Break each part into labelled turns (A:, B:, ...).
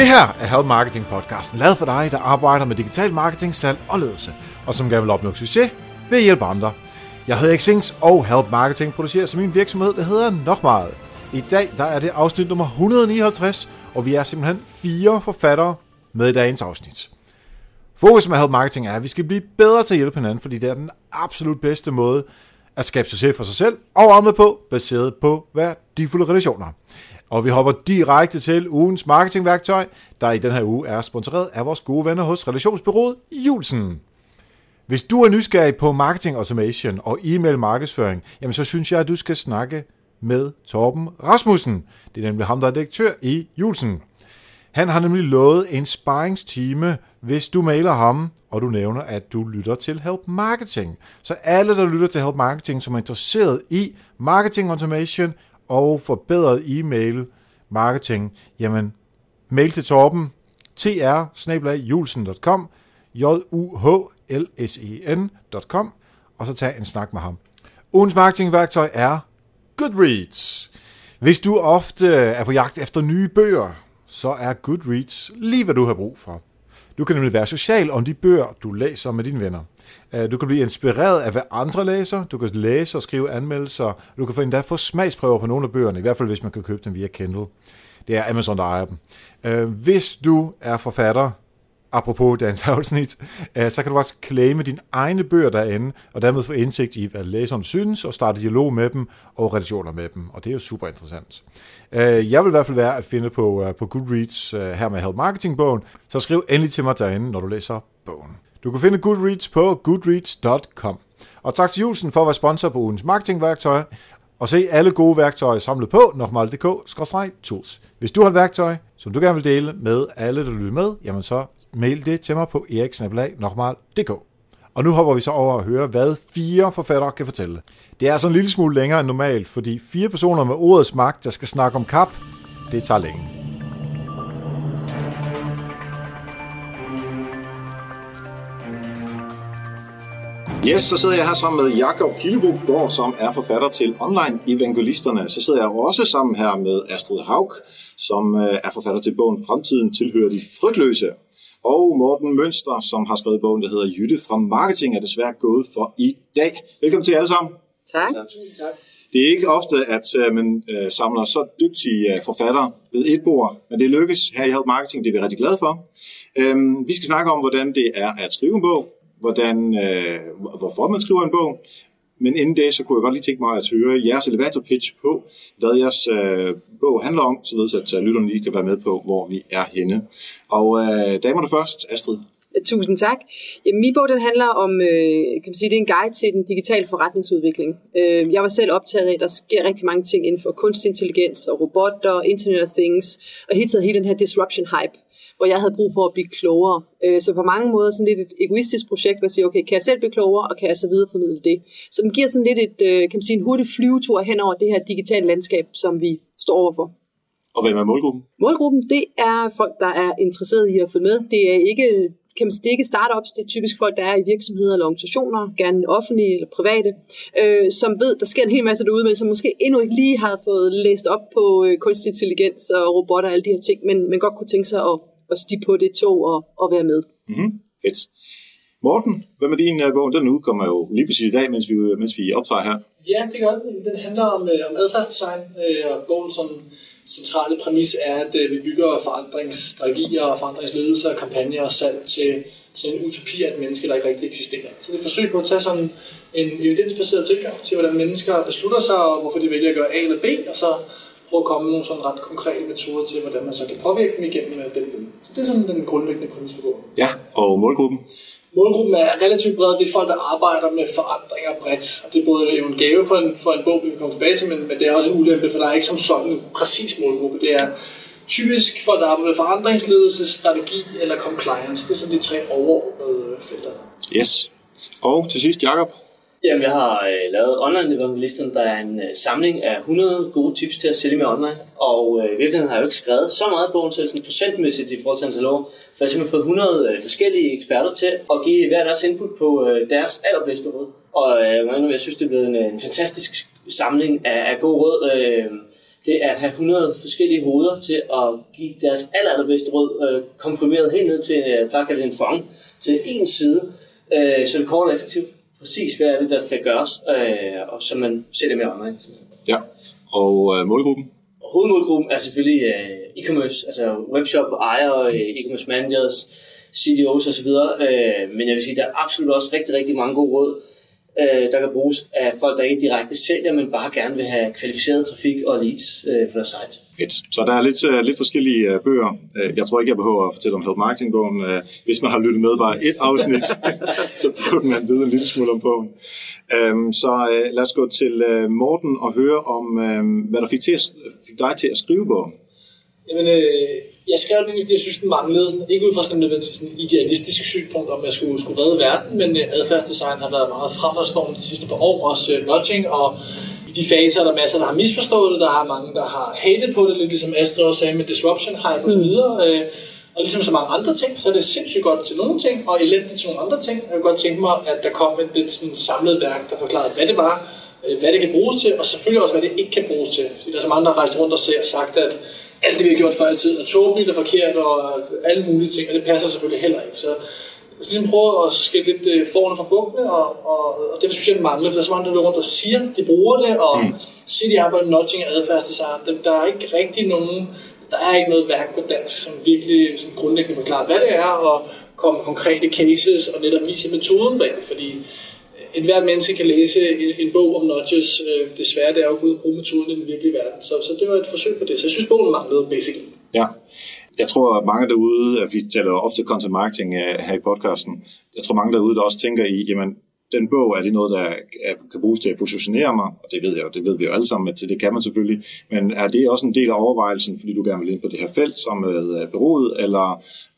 A: Det her er Help Marketing podcasten, lavet for dig, der arbejder med digital marketing, salg og ledelse, og som gerne vil opnå succes ved at hjælpe andre. Jeg hedder Xings, og Help Marketing producerer som min virksomhed, der hedder nok meget. I dag der er det afsnit nummer 159, og vi er simpelthen fire forfattere med i dagens afsnit. Fokus med Help Marketing er, at vi skal blive bedre til at hjælpe hinanden, fordi det er den absolut bedste måde at skabe succes for sig selv og andre på, baseret på værdifulde relationer. Og vi hopper direkte til ugens marketingværktøj, der i den her uge er sponsoreret af vores gode venner hos relationsbyrået Julsen. Hvis du er nysgerrig på marketing automation og e-mail markedsføring, jamen så synes jeg, at du skal snakke med Torben Rasmussen. Det er nemlig ham, der er direktør i Julsen. Han har nemlig lovet en sparringstime, hvis du mailer ham, og du nævner, at du lytter til Help Marketing. Så alle, der lytter til Help Marketing, som er interesseret i marketing automation og forbedret e-mail marketing, jamen mail til Torben, tr j u h l s e ncom og så tag en snak med ham. Ugens marketingværktøj er Goodreads. Hvis du ofte er på jagt efter nye bøger, så er Goodreads lige hvad du har brug for. Du kan nemlig være social om de bøger, du læser med dine venner. Øh, du kan blive inspireret af, hvad andre læser. Du kan læse og skrive anmeldelser. Du kan endda få smagsprøver på nogle af bøgerne, i hvert fald hvis man kan købe dem via Kindle. Det er Amazon, der ejer dem. Øh, hvis du er forfatter, apropos dagens afsnit, øh, så kan du også claime dine egne bøger derinde, og dermed få indsigt i, hvad læseren synes, og starte dialog med dem og relationer med dem, og det er jo super interessant. Jeg vil i hvert fald være at finde på, på Goodreads her med Help Marketing-bogen, så skriv endelig til mig derinde, når du læser bogen. Du kan finde Goodreads på goodreads.com. Og tak til Julsen for at være sponsor på ugens marketingværktøj, og se alle gode værktøjer samlet på nokmal.dk-tools. Hvis du har et værktøj, som du gerne vil dele med alle, der lytter med, jamen så mail det til mig på eriksnabelag.nokmal.dk. Og nu hopper vi så over at høre, hvad fire forfattere kan fortælle. Det er altså en lille smule længere end normalt, fordi fire personer med ordets magt, der skal snakke om kap, det tager længe. Yes, så sidder jeg her sammen med Jakob Killebogård, som er forfatter til Online Evangelisterne. Så sidder jeg også sammen her med Astrid Haug, som øh, er forfatter til bogen Fremtiden tilhører de frygtløse. Og Morten Mønster, som har skrevet bogen, der hedder Jytte fra Marketing, er desværre gået for i dag. Velkommen til alle sammen.
B: Tak.
A: tak. Det er ikke ofte, at øh, man øh, samler så dygtige forfattere ved et bord, men det lykkes her i Help Marketing, det er vi rigtig glade for. Øhm, vi skal snakke om, hvordan det er at skrive en bog, hvordan, øh, hvorfor man skriver en bog. Men inden det, så kunne jeg godt lige tænke mig at høre jeres elevator pitch på, hvad jeres øh, bog handler om, så at øh, lytterne lige kan være med på, hvor vi er henne. Og øh, damer først, Astrid.
B: Tusind tak. Jamen, min bog den handler om, øh, kan man sige, det er en guide til den digitale forretningsudvikling. Øh, jeg var selv optaget af, at der sker rigtig mange ting inden for kunstig intelligens og robotter og Internet of Things, og hele tiden hele den her disruption hype hvor jeg havde brug for at blive klogere. Øh, så på mange måder sådan lidt et egoistisk projekt, hvor jeg siger, okay, kan jeg selv blive klogere, og kan jeg så videreformidle det? Så den giver sådan lidt et, øh, kan man sige, en hurtig flyvetur hen over det her digitale landskab, som vi står overfor.
A: Og hvem er målgruppen?
B: Målgruppen, det er folk, der er interesseret i at følge med. Det er ikke kan man sige, det er ikke startups, det er typisk folk, der er i virksomheder eller organisationer, gerne offentlige eller private, øh, som ved, der sker en hel masse derude, men som måske endnu ikke lige har fået læst op på øh, kunstig intelligens og robotter og alle de her ting, men, men godt kunne tænke sig at at stige på det tog og, og være med.
A: Mm-hmm. Fedt. Morten, hvad med din uh, bog? Den udkommer jo lige præcis i dag, mens vi, mens vi optager her.
C: Ja, det gør den. Den handler om, øh, om adfærdsdesign, øh, og bogens sådan, centrale præmis er, at øh, vi bygger forandringsstrategier og forandringsledelse og kampagner og salg til, til en utopi af et menneske, der ikke rigtig eksisterer. Så det er et forsøg på at tage sådan en evidensbaseret tilgang til, hvordan mennesker beslutter sig, og hvorfor de vælger at gøre A eller B, og så prøve at komme med nogle sådan ret konkrete metoder til, hvordan man så kan påvirke dem igennem øh, den viden. Så det er sådan den grundlæggende præmis for bogen.
A: Ja, og målgruppen?
C: Målgruppen er relativt bred. Det er folk, der arbejder med forandringer bredt. Og det er både jo en gave for en, for en bog, vi kan komme tilbage til, men, men det er også en ulempe, for der er ikke som sådan en præcis målgruppe. Det er typisk folk, der arbejder med forandringsledelse, strategi eller compliance. Det er sådan de tre overordnede felter.
A: Yes. Og til sidst, Jacob,
D: Jamen, jeg har øh, lavet Online Evangelisten, der er en øh, samling af 100 gode tips til at sælge med online. Og øh, i virkeligheden har jeg jo ikke skrevet så meget bogen til sådan procentmæssigt i forhold til hans lov. For jeg har simpelthen fået 100 øh, forskellige eksperter til at give hver deres input på øh, deres allerbedste råd. Og øh, jeg synes, det er blevet en, øh, en fantastisk samling af, af gode råd. Øh, det er at have 100 forskellige hoveder til at give deres aller, allerbedste råd øh, komprimeret helt ned til øh, det en fang til en side, øh, så det kort og effektivt præcis, hvad er det, der kan gøres, øh, og så man sælger mere online.
E: Ja, og øh, målgruppen?
D: Hovedmålgruppen er selvfølgelig øh, e-commerce, altså webshop, ejere, øh, e-commerce managers, CDOs osv., øh, men jeg vil sige, der er absolut også rigtig, rigtig mange gode råd, øh, der kan bruges af folk, der ikke direkte sælger, men bare gerne vil have kvalificeret trafik og leads øh, på deres site.
E: Fedt. Så der er lidt, uh, lidt forskellige uh, bøger. Uh, jeg tror ikke, jeg behøver at fortælle om Help Marketing-bogen. Uh, hvis man har lyttet med bare et afsnit, så burde man vide en lille smule om bogen. Um, så uh, lad os gå til uh, Morten og høre om, uh, hvad der fik, til at, fik dig til at skrive bogen.
C: Jamen, øh, jeg skrev den, fordi jeg synes, den manglede. Ikke ud fra sådan et sådan idealistisk synspunkt, om jeg skulle, skulle redde verden, men øh, adfærdsdesign har været meget fremadstående de sidste par år, også øh, nudging, og i de faser er der masser, der har misforstået det, der har mange, der har hated på det, lidt ligesom Astrid også sagde med disruption hype osv., øh, og ligesom så mange andre ting, så er det sindssygt godt til nogle ting, og elendigt til nogle andre ting. Jeg kunne godt tænke mig, at der kom et lidt sådan samlet værk, der forklarede, hvad det var, øh, hvad det kan bruges til, og selvfølgelig også, hvad det ikke kan bruges til. Fordi der er så mange, der har rejst rundt og sagt, at alt det, vi har gjort før i tiden, er tåbeligt og forkert og alle mulige ting, og det passer selvfølgelig heller ikke. Så jeg skal ligesom prøve at skille lidt øh, forne fra bukkene, og, og, og det synes jeg, det mangler, for der er så mange, der løber rundt og siger, de bruger det, og mm. siger, de arbejder med nudging og adfærdsdesign. Der, der er ikke rigtig nogen, der er ikke noget værk på dansk, som virkelig som grundlæggende forklarer, hvad det er, og komme med konkrete cases, og netop vise metoden bag, fordi et hvert menneske kan læse en, en bog om nudges. Øh, desværre det er jo at bruge metoden i den virkelige verden. Så, så det var et forsøg på det. Så jeg synes, bogen manglede, basically.
E: Ja. Jeg tror, at mange derude, at vi taler ofte content marketing øh, her i podcasten, jeg tror mange derude, der også tænker i, jamen, den bog, er det noget, der kan bruges til at positionere mig? Og det ved jeg jo, det ved vi jo alle sammen, at det kan man selvfølgelig. Men er det også en del af overvejelsen, fordi du gerne vil ind på det her felt som med øh, bureauet, eller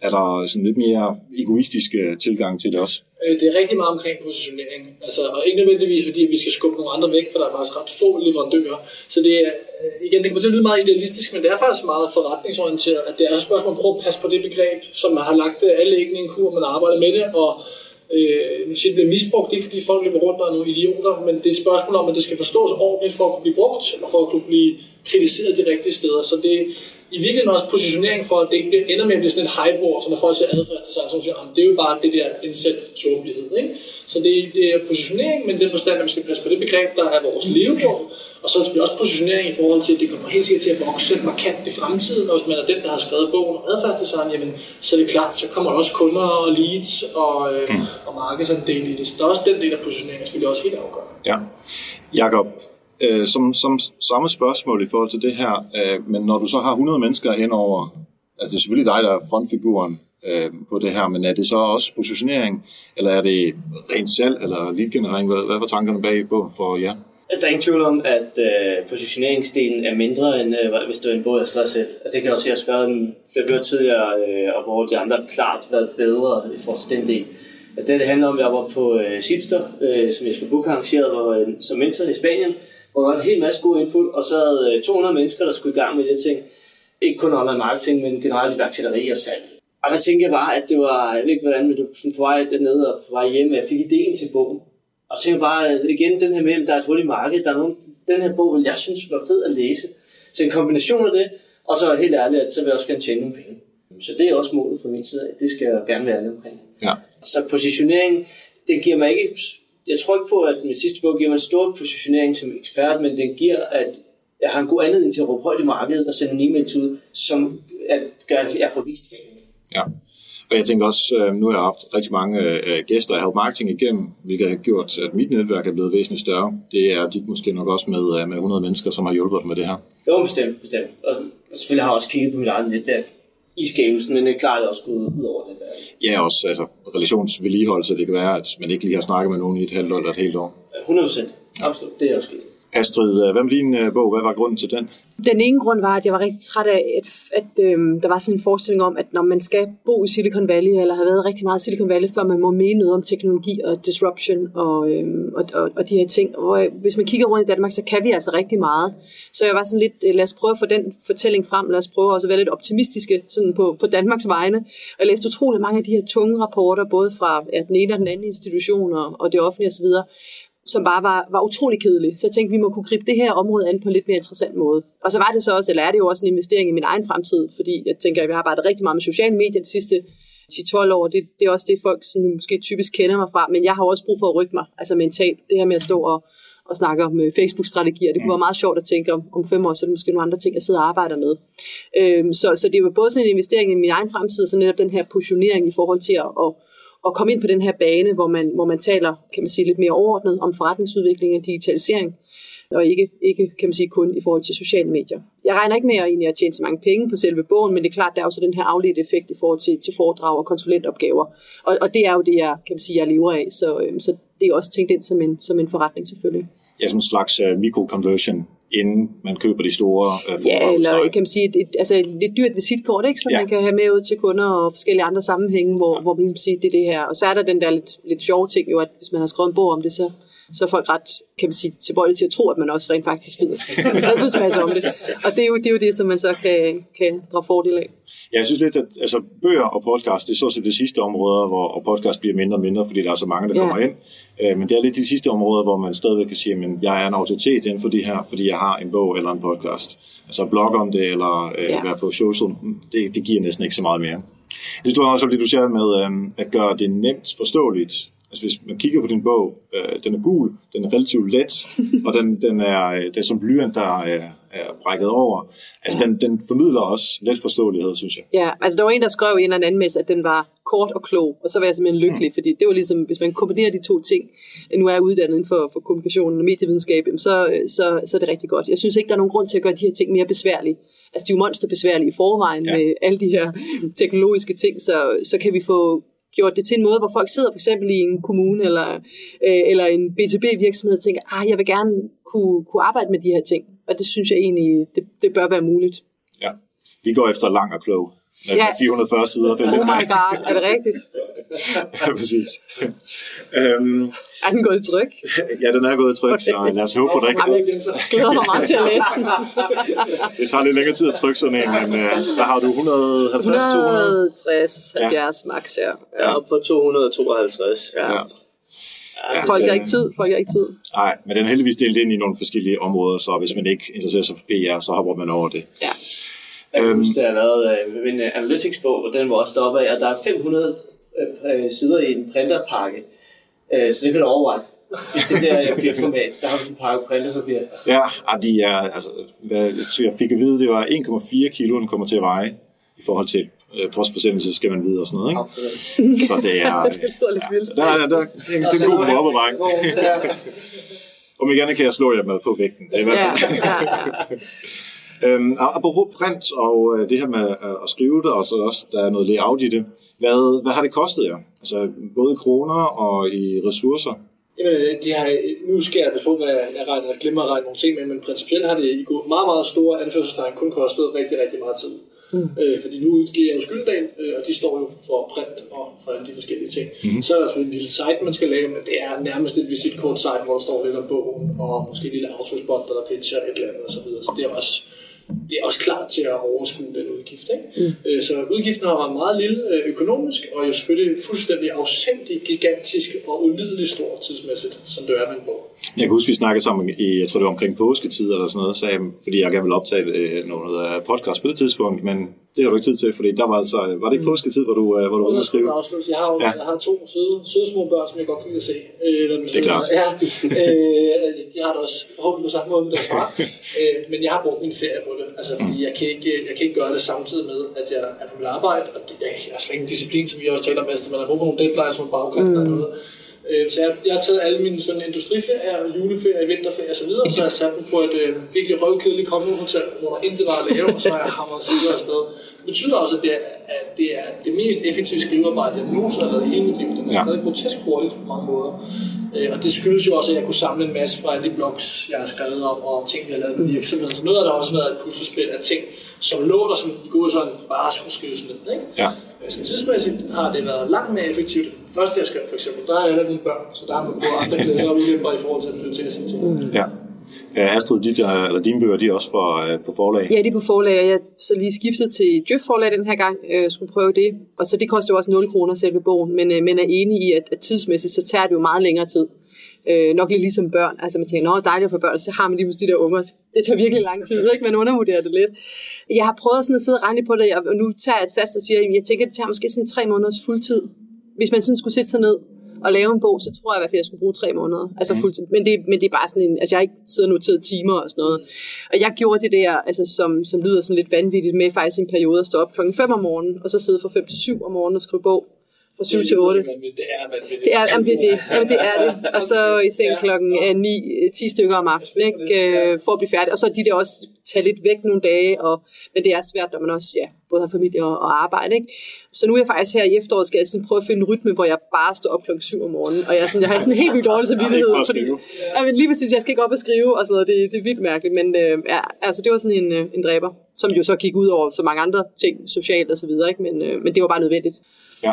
E: er der sådan lidt mere egoistiske tilgang til det også?
C: Øh, det er rigtig meget omkring positionering. Altså, og ikke nødvendigvis, fordi vi skal skubbe nogle andre væk, for der er faktisk ret få leverandører. Så det er, øh, igen, det kommer til at lyde meget idealistisk, men det er faktisk meget forretningsorienteret, at det er et spørgsmål om at prøve at passe på det begreb, som man har lagt alle æggene i en kur, man arbejder med det, og øh, nu siger det bliver misbrugt, det er fordi folk løber rundt og er nogle idioter, men det er et spørgsmål om, at det skal forstås ordentligt for at kunne blive brugt, og for at kunne blive kritiseret de rigtige steder. Så det, i virkeligheden også positionering for, at det ikke ender med at blive sådan et hype-ord, som når folk ser adfærdsdesign, så siger, det er jo bare det der indsæt tåbelighed. Ikke? Så det, det er positionering, men den forstand, at vi skal passe på det begreb, der er vores levemål, og så er det også positionering i forhold til, at det kommer helt sikkert til at vokse markant i fremtiden, og hvis man er den, der har skrevet bogen om adfærdsdesign, jamen, så er det klart, så kommer der også kunder og leads og, øh, mm. og markedsandel i det. Så der er også den del af positioneringen, selvfølgelig også helt afgørende.
E: Ja. Jakob, Øh, som, som samme spørgsmål i forhold til det her, øh, men når du så har 100 mennesker ind over, altså det er selvfølgelig dig, der er frontfiguren øh, på det her, men er det så også positionering, eller er det rent salg, eller leadgenerering? Hvad, hvad var tankerne bag på for jer?
D: Altså, der er ingen tvivl om, at øh, positioneringsdelen er mindre, end øh, hvis du er en båd, jeg skrev selv. Og det kan jeg også se, at jeg har skrevet flere bøger tidligere, øh, og hvor de andre klart været bedre i forhold til den del. Altså det, det handler om, at jeg var på øh, Sidster, øh, som jeg skulle booke arrangeret, hvor, øh, som mentor i Spanien, hvor der var en hel masse gode input, og så havde 200 øh, mennesker, der skulle i gang med det ting. Ikke kun online marketing, men generelt iværksætteri og salg. Og der tænkte jeg bare, at det var, jeg ved ikke hvordan, men du sådan på vej dernede og på vej hjem, jeg fik ideen til bogen. Og så tænkte jeg bare, at igen, den her med, at der er et hul i markedet, der er nogen, den her bog, jeg synes var fed at læse. Så en kombination af det, og så helt ærligt, at så vil jeg også gerne tjene nogle penge. Så det er også målet fra min side Det skal jeg gerne være ærlig omkring.
E: Ja.
D: Så positionering, det giver mig ikke jeg tror ikke på, at min sidste bog giver mig en stor positionering som ekspert, men den giver, at jeg har en god anledning til at råbe højt i markedet og sende en e-mail ud, som at gør, at jeg får vist fanden.
E: Ja. Og jeg tænker også, øh, nu har jeg haft rigtig mange øh, gæster af Help Marketing igennem, hvilket har gjort, at mit netværk er blevet væsentligt større. Det er dit måske nok også med, øh, med 100 mennesker, som har hjulpet dig med det her.
D: Jo, bestemt, bestemt. Og selvfølgelig har jeg også kigget på mit eget netværk i skabelsen, men det er klart, også gået ud over det der.
E: Ja, også altså, relationsvedligeholdelse. Det kan være, at man ikke lige har snakket med nogen i et halvt eller et helt år.
D: 100 procent. Absolut. Det er også sket.
E: Astrid, øh, hvad med din øh, bog? Hvad var grunden til den?
B: Den ene grund var, at jeg var rigtig træt af, at, at øhm, der var sådan en forestilling om, at når man skal bo i Silicon Valley, eller har været rigtig meget i Silicon Valley, før man må mene noget om teknologi og disruption og, øhm, og, og, og de her ting. Og hvis man kigger rundt i Danmark, så kan vi altså rigtig meget. Så jeg var sådan lidt, øh, lad os prøve at få den fortælling frem, lad os prøve også at være lidt optimistiske sådan på, på Danmarks vegne. Og jeg læste utrolig mange af de her tunge rapporter, både fra ja, den ene og den anden institution og, og det offentlige osv., som bare var, var utrolig kedelig. Så jeg tænkte, vi må kunne gribe det her område an på en lidt mere interessant måde. Og så var det så også, eller er det jo også en investering i min egen fremtid, fordi jeg tænker, at jeg har arbejdet rigtig meget med sociale medier de sidste 10-12 år. Det, det er også det, folk som måske typisk kender mig fra, men jeg har også brug for at rykke mig, altså mentalt. Det her med at stå og, og snakke om øh, Facebook-strategier. Det kunne være meget sjovt at tænke om, om fem år, så er det måske nogle andre ting, jeg sidder og arbejder med. Øhm, så, så det var både sådan en investering i min egen fremtid, så netop den her positionering i forhold til at, at, at komme ind på den her bane, hvor man, hvor man taler, kan man sige, lidt mere overordnet om forretningsudvikling og digitalisering, og ikke, ikke kan man sige, kun i forhold til sociale medier. Jeg regner ikke med at, egentlig at tjene så mange penge på selve bogen, men det er klart, der er også den her afledte effekt i forhold til, til foredrag og konsulentopgaver. Og, og det er jo det, jeg kan man sige, jeg lever af. Så, øhm, så det er også tænkt ind som en, som en forretning selvfølgelig.
E: Ja, som en slags uh, mikroconversion inden man køber de store uh,
B: Ja, eller kan man sige, et, et, altså et lidt dyrt visitkort, ikke? som ja. man kan have med ud til kunder og forskellige andre sammenhænge, hvor, ja. hvor man ligesom siger, det er det her. Og så er der den der lidt, lidt sjove ting jo, at hvis man har skrevet en bog om det, så så er folk ret, kan man sige, tilbøjelige til at tro, at man også rent faktisk ved, masse om det. Og det er, jo, det er jo det, som man så kan, kan drage fordel af.
E: Ja, jeg synes lidt, at altså, bøger og podcast, det er så set det sidste område, hvor podcast bliver mindre og mindre, fordi der er så mange, der ja. kommer ind. Øh, men det er lidt de sidste områder, hvor man stadigvæk kan sige, at jeg er en autoritet inden for det her, fordi jeg har en bog eller en podcast. Altså blog om det, eller øh, ja. være på social, det, det giver næsten ikke så meget mere. Jeg synes, du også, det du siger med øh, at gøre det nemt forståeligt Altså hvis man kigger på din bog, øh, den er gul, den er relativt let, og den, den er, øh, det er som blyant, der er, er brækket over. Altså den, den formidler også let forståelighed, synes jeg.
B: Ja, altså der var en, der skrev i en eller anden messe, at den var kort og klog, og så var jeg simpelthen lykkelig, mm. fordi det var ligesom, hvis man kombinerer de to ting, nu er jeg uddannet inden for, for kommunikation og medievidenskab, så, så, så er det rigtig godt. Jeg synes ikke, der er nogen grund til at gøre de her ting mere besværlige. Altså de er jo monsterbesværlige i forvejen ja. med alle de her teknologiske ting, så, så kan vi få gjort det til en måde, hvor folk sidder for eksempel i en kommune eller, øh, eller en B2B-virksomhed og tænker, ah, jeg vil gerne kunne, kunne arbejde med de her ting. Og det synes jeg egentlig, det, det bør være muligt.
E: Ja, vi går efter lang og klog. Med ja. 440 sider.
B: Det er oh my god, er det rigtigt?
E: Ja, præcis. øhm,
B: er den gået i tryk?
E: ja, den er gået i tryk, så lad os håbe på, at
B: det ikke... Jeg glæder mig meget til at læse den.
E: det tager lidt længere tid at trykke sådan en, men uh, der har du 150, 200?
B: 160, 70 ja. max, ja.
D: Ja, på 252. Ja. ja.
B: Ja, folk har ikke tid. Folk har ikke tid.
E: Nej, men den er heldigvis delt ind i nogle forskellige områder, så hvis man ikke interesserer sig for PR, så hopper man over det.
B: Ja.
D: Jeg kan huske, da jeg lavede øh, en analytics-bog, og den var også deroppe af, og der er 500 øh, sider i en printerpakke. Øh, så det kan du overveje. Hvis det der er format, så har du sådan en pakke printerpapir.
E: Ja, og de er, altså, hvad, jeg fik at vide, det var 1,4 kilo, den kommer til at veje i forhold til øh, postforsendelse, skal man vide og sådan noget. Ikke? Så det er...
B: det er lidt
E: Der, der, der, det, er, det er en god mobbedrang. Om igen kan jeg slå jer med på vægten. Det er ja, ja, ja. Øhm, apropos print og øh, det her med øh, at skrive det, og så også der er noget layout i det. Hvad, hvad har det kostet jer? Altså både i kroner og i ressourcer?
C: Jamen, øh, de har, nu skal jeg på, hvad jeg regner, jeg glemmer at regne nogle ting med, men principielt har det i meget, meget store anførselstegn kun kostet rigtig, rigtig meget tid. Mm. Øh, fordi nu udgiver jeg jo skylddagen, øh, og de står jo for print og for alle de forskellige ting. Mm. Så er der selvfølgelig en lille site, man skal lave, men det er nærmest et visitkort site, hvor der står lidt om bogen, og måske et lille autospot, der pitcher et eller andet osv. Så, så det er også det er også klar til at overskue den udgift. Ikke? Mm. Øh, så udgiften har været meget lille øh, økonomisk, og jo selvfølgelig fuldstændig afsindig, gigantisk og ulidelig stor tidsmæssigt, som det er med en bog.
E: Jeg kan huske, vi snakkede sammen i, jeg tror det var omkring påsketid eller sådan noget, sagde, fordi jeg gerne ville optage øh, noget podcast på det tidspunkt, men det har du ikke tid til, fordi der var altså, var det ikke mm. påsketid, hvor du, øh, hvor du var ude at skrive?
C: Jeg har, ja. jeg har to søde, søde små børn, som jeg godt kan se.
E: Øh, det er klart.
C: Ja, øh, de har det også forhåbentlig på samme måde med deres far. øh, men jeg har brugt min ferie på det, altså fordi mm. jeg kan, ikke, jeg kan ikke gøre det samtidig med, at jeg er på mit arbejde, og det, jeg har slet ingen disciplin, som vi også taler om, at man har brug for nogle deadlines, nogle bagkant mm. noget. Øh, så jeg, jeg har taget alle mine sådan industriferier, juleferier, vinterferier osv., så, så jeg har sat dem på et øh, virkelig røvkedeligt hotel, hvor der intet var at lave, og så har jeg hamret sider afsted. Det betyder også, at det er, at det er det mest effektive skrivearbejde, jeg nogensinde har lavet i hele mit liv. Det er ja. stadig grotesk hurtigt på mange måder. Øh, og det skyldes jo også, at jeg kunne samle en masse fra alle de blogs, jeg har skrevet om, og ting, jeg har lavet med virksomheden. Så noget har også været et puslespil af ting, som lå der, som i gode sådan bare skulle skrives ned. Ikke?
E: Ja.
C: Øh, så tidsmæssigt har det været langt mere effektivt. Første jeg skrev for eksempel, der jeg alle mine børn, så der har man både andre glæder og ulemper i forhold til at prioritere sine ting. Mm.
E: Ja. Astrid, dit, eller dine bøger, de er også for, uh, på forlag?
B: Ja, de er på forlag, og jeg så lige skiftet til Djøf forlag den her gang, øh, skulle prøve det. Og så det koster jo også 0 kroner selve bogen, men, øh, men er enig i, at, at tidsmæssigt, så tager det jo meget længere tid. Øh, nok lidt ligesom børn. Altså man tænker, nå dejligt at få børn, så har man lige pludselig de der unger. Det tager virkelig lang tid, ikke? Man undervurderer det lidt. Jeg har prøvet sådan at sidde og regne på det, og nu tager jeg et sats og siger, at jeg tænker, det tager måske sådan tre måneders fuldtid. Hvis man sådan skulle sætte sig ned og lave en bog, så tror jeg i hvert fald, at jeg skulle bruge tre måneder. Altså fuldtid. Men det, men det er bare sådan en, altså jeg har ikke siddet og noteret timer og sådan noget. Og jeg gjorde det der, altså som, som lyder sådan lidt vanvittigt med faktisk en periode at stå op klokken 5 om morgenen, og så sidde fra 5 til 7 om morgenen og skrive bog fra 7 til 8.
C: Det er vanvittigt.
B: Det er, jamen, det, er det. Jamen, det er det. Og så i seng klokken øh, 9, 10 stykker om aftenen, ikke? Øh, for at blive færdig. Og så er de der også tage lidt væk nogle dage, og, men det er svært, når man også ja, både har familie og, og arbejde. Ikke? Så nu er jeg faktisk her i efteråret, skal jeg sådan prøve at finde en rytme, hvor jeg bare står op klokken 7 om morgenen, og jeg, sådan, jeg har sådan en helt vildt dårlig samvittighed.
E: At
B: Fordi, ja, men lige præcis, jeg skal ikke op og skrive og sådan noget, det, det er vildt mærkeligt, men øh, ja, altså, det var sådan en, øh, en dræber, som jo så gik ud over så mange andre ting, socialt og så videre, ikke? Men, øh, men det var bare nødvendigt.
E: Ja.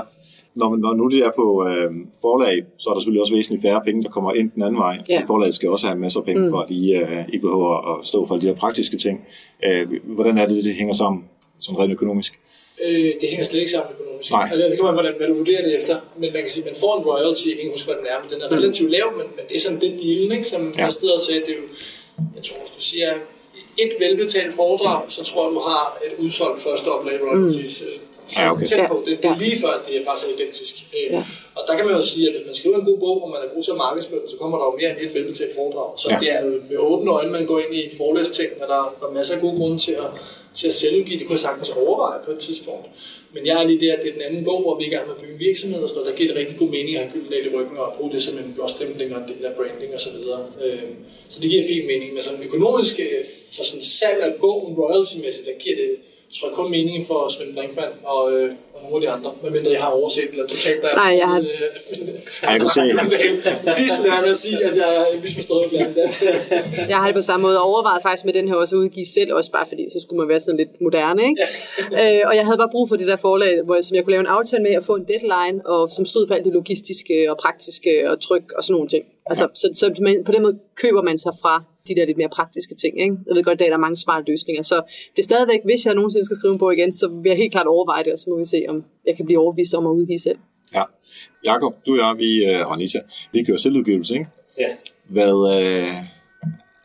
E: Når, man, når nu det er på øh, forlag, så er der selvfølgelig også væsentligt færre penge, der kommer ind den anden vej.
B: Ja.
E: Forlaget skal også have masser af penge, mm. for at I øh, ikke behøver at stå for alle de her praktiske ting. Øh, hvordan er det, det hænger sammen, sådan rent økonomisk?
C: Øh, det hænger slet ikke sammen økonomisk.
E: Nej.
C: Altså, det kan man, hvordan, hvad du vurderer det efter. Men man kan sige, at man får en royalty, jeg kan ikke huske, hvad den er, men den er relativt lav, men, men det er sådan det dealen, ikke? som
E: Ja.
C: jeg steder og sagde, det er jo, jeg tror, hvis du siger et velbetalt foredrag, så tror jeg, du har et udsolgt første oplag royalties. Mm. Så
E: Ja, okay.
C: tæt på. Det, det er lige før, at det er faktisk identisk. Øh,
B: Ja.
C: Og der kan man jo sige, at hvis man skriver en god bog, og man er god til at markedsføre den, så kommer der jo mere end et velbetalt foredrag. Så
E: Ja.
C: det er jo med åbne øjne, man går ind i forelæsting, og der, der er masser af gode grunde til at, til at selvudgive. Det kunne jeg sagtens overveje på et tidspunkt. Men jeg er lige der, at det er den anden bog, hvor vi er i gang med at bygge en virksomhed og sådan noget. Der giver det rigtig god mening at have Gyldendal i ryggen og bruge det som en blåstempling og en del af branding og så videre. Øhm, så det giver fin mening. Men sådan økonomisk øh, for sådan salg af bogen royalty-mæssigt, der giver det tror jeg kun mening for Svend Brinkmann og, øh, og nogle af de andre. Medmindre jeg har overset eller totalt der.
B: Nej, jeg har-
E: Ja, jeg kan se.
C: Så lad mig at sige, at jeg er misforstået blandt det.
B: Jeg har det på samme måde overvejet faktisk med den her også at udgive selv, også bare fordi, så skulle man være sådan lidt moderne, ikke? øh, og jeg havde bare brug for det der forlag, hvor jeg, som jeg kunne lave en aftale med at få en deadline, og som stod for alt det logistiske og praktiske og tryk og sådan nogle ting. Altså, så, så man, på den måde køber man sig fra de der lidt mere praktiske ting. Ikke? Jeg ved godt, at der er mange smarte løsninger. Så det er stadigvæk, hvis jeg nogensinde skal skrive en bog igen, så vil jeg helt klart overveje det, og så må vi se, om jeg kan blive overbevist om at udgive selv.
E: Ja. Jakob, du og jeg, vi, øh, og Anita, vi kører selvudgivelse, ikke?
D: Ja.
E: Hvad, øh,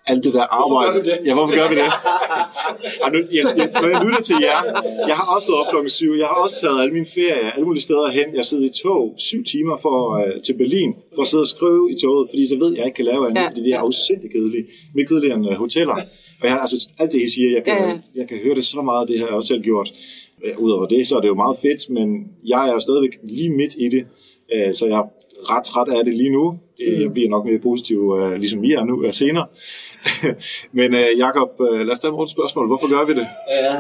E: alt det der arbejde...
C: gør vi det?
E: Ja, hvorfor gør vi det? Nu, jeg, jeg, når jeg lytter til jer, jeg har også stået op klokken syv, jeg har også taget alle mine ferier, alle mulige steder hen. Jeg sidder i tog syv timer for, øh, til Berlin, for at sidde og skrive i toget, fordi så ved jeg, jeg ikke kan lave andet,
B: Ja.
E: ja. fordi det er afsindig kedeligt. Mere kedeligt end øh, hoteller. Og jeg, altså, alt det, I siger, jeg kan,
B: Ja,
E: ja,
B: ja.
E: jeg kan høre det så meget, det har jeg også selv gjort. Udover det, så er det jo meget fedt, men jeg er jo stadigvæk lige midt i det, øh, så jeg er ret træt af det lige nu. Det- Jeg bliver nok mere positiv, øh, ligesom I er nu, senere. Men øh, Jakob, øh, lad os tage et spørgsmål. Hvorfor gør vi det?
D: Ja.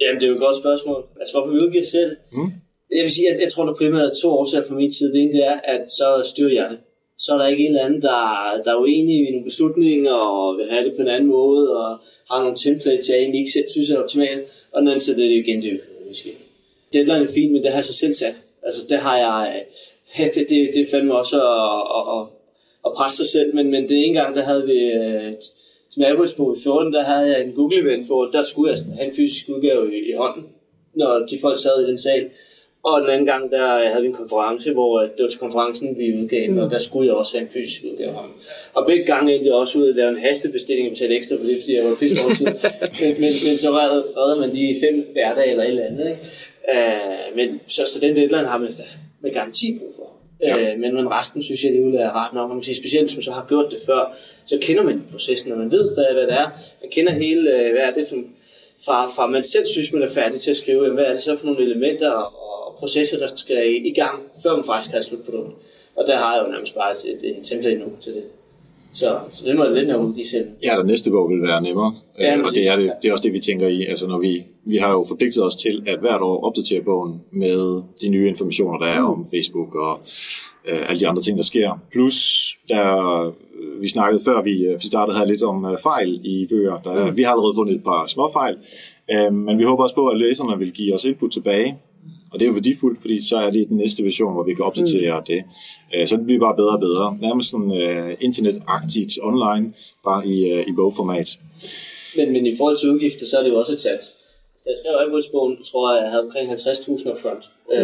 D: Jamen, det er jo et godt spørgsmål. Altså, hvorfor vi udgiver selv? Mm. Jeg vil sige, at jeg tror, der primært er to årsager fra min side. Det ene det er, at så styrer jeg det. Så er der ikke en eller anden, der, der er uenig i nogle beslutninger og vil have det på en anden måde og har nogle templates, jeg egentlig ikke selv synes er optimale. Og den anden side, det er jo igen det økonomiske. Deadline er fint, men det har jeg så selv sat. Altså, det har jeg... Det, det, det, det er fandme også at, at, at, at presse sig selv, men, men det ene gang, der havde vi... øh, Til AdWords på 14, der havde jeg en Google-event, hvor der skulle jeg have en fysisk udgave i, i hånden, når de folk sad i den sal. Og den anden gang, der havde vi en konference, hvor øh, det var til konferencen, vi udgav den, og der skulle jeg også have en fysisk udgave. Og begge gange endte jeg også ud at lave en hastebestilling og betale ekstra for det, fordi jeg var pisse over tid. men, men, men, så redder man lige fem hverdage eller et eller andet. Ikke? Uh, men så, så den deadline har man med garanti brug for.
E: Ja.
D: Øh, men, men resten synes jeg alligevel er ret nok. Og man kan sige, specielt hvis man så har gjort det før, så kender man processen, og man ved, hvad, hvad det er. Man kender hele, øh, hvad er det for, fra, fra man selv synes, man er færdig til at skrive, jamen, hvad er det så for nogle elementer og, og processer, der skal i, i gang, før man faktisk har et slutprodukt. Og der har jeg jo nærmest bare et, et, en template nu til det. Så, så det må jeg lidt nemmere udgive selv.
E: Ja, der næste bog vil være nemmere.
D: Ja,
E: Ja, og det er, det, det er også det, vi tænker i. Altså, når vi, vi har jo forpligtet os til at hvert år opdatere bogen med de nye informationer, der er
D: Mm.
E: om Facebook og øh, alle de andre ting, der sker. Plus, der, vi snakkede før, vi, øh, vi startede her lidt om øh, fejl i bøger. Der, mm. Vi har allerede fundet et par små fejl, øh, men vi håber også på, at læserne vil give os input tilbage. Og det er jo værdifuldt, fordi så er det den næste version, hvor vi kan opdatere mm. det. Øh, Så det bliver bare bedre og bedre. Nærmest sådan uh, internetagtigt online, bare i, uh, i bogformat.
D: Men, men i forhold til udgifter, så er det jo også et sats. Så da jeg skrev AdWords-bogen, tror jeg, jeg havde omkring 50.000 upfront. øh,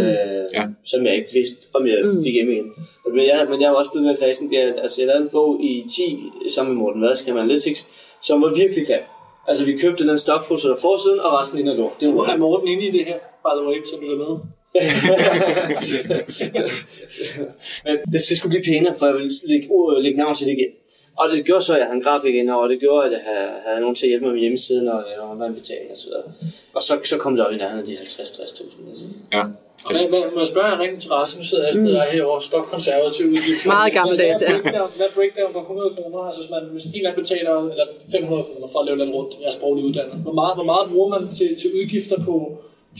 E: Ja.
D: som jeg ikke vidste, om jeg mm. fik hjem igen. Og Men jeg, men jeg jo også blevet mere kristen. Jeg, altså, jeg lavede en bog i 10 sammen med Morten Vadskam Analytics, som var virkelig grim. Altså, vi købte den stokfoto der forsiden, og resten ligner lort. Det var
C: er Morten inde i det her, by the way, så du er med.
D: Men det skal sgu blive pænere, for jeg vil lægge, uh, lægge navn til det igen. Og det gjorde så, at jeg havde en grafiker ind og det gjorde, at jeg havde, havde nogen til at hjælpe mig med hjemmesiden og ja, online-betaling osv. Og så, så kom det op i nærheden af de 50-60.000. Altså.
E: Ja.
C: Og hvad, hvad, må jeg spørge af ren interesse? Nu sidder Astrid mm. herovre, stokkonservativ udgift.
B: Meget gammeldags, ja.
C: Hvad er breakdown, for 100 kroner? Altså hvis, man, hvis en eller anden betaler eller 500 kroner for at lave lidt rundt, jeg er sproglig uddannet. Hvor meget, hvor meget bruger man til, til udgifter på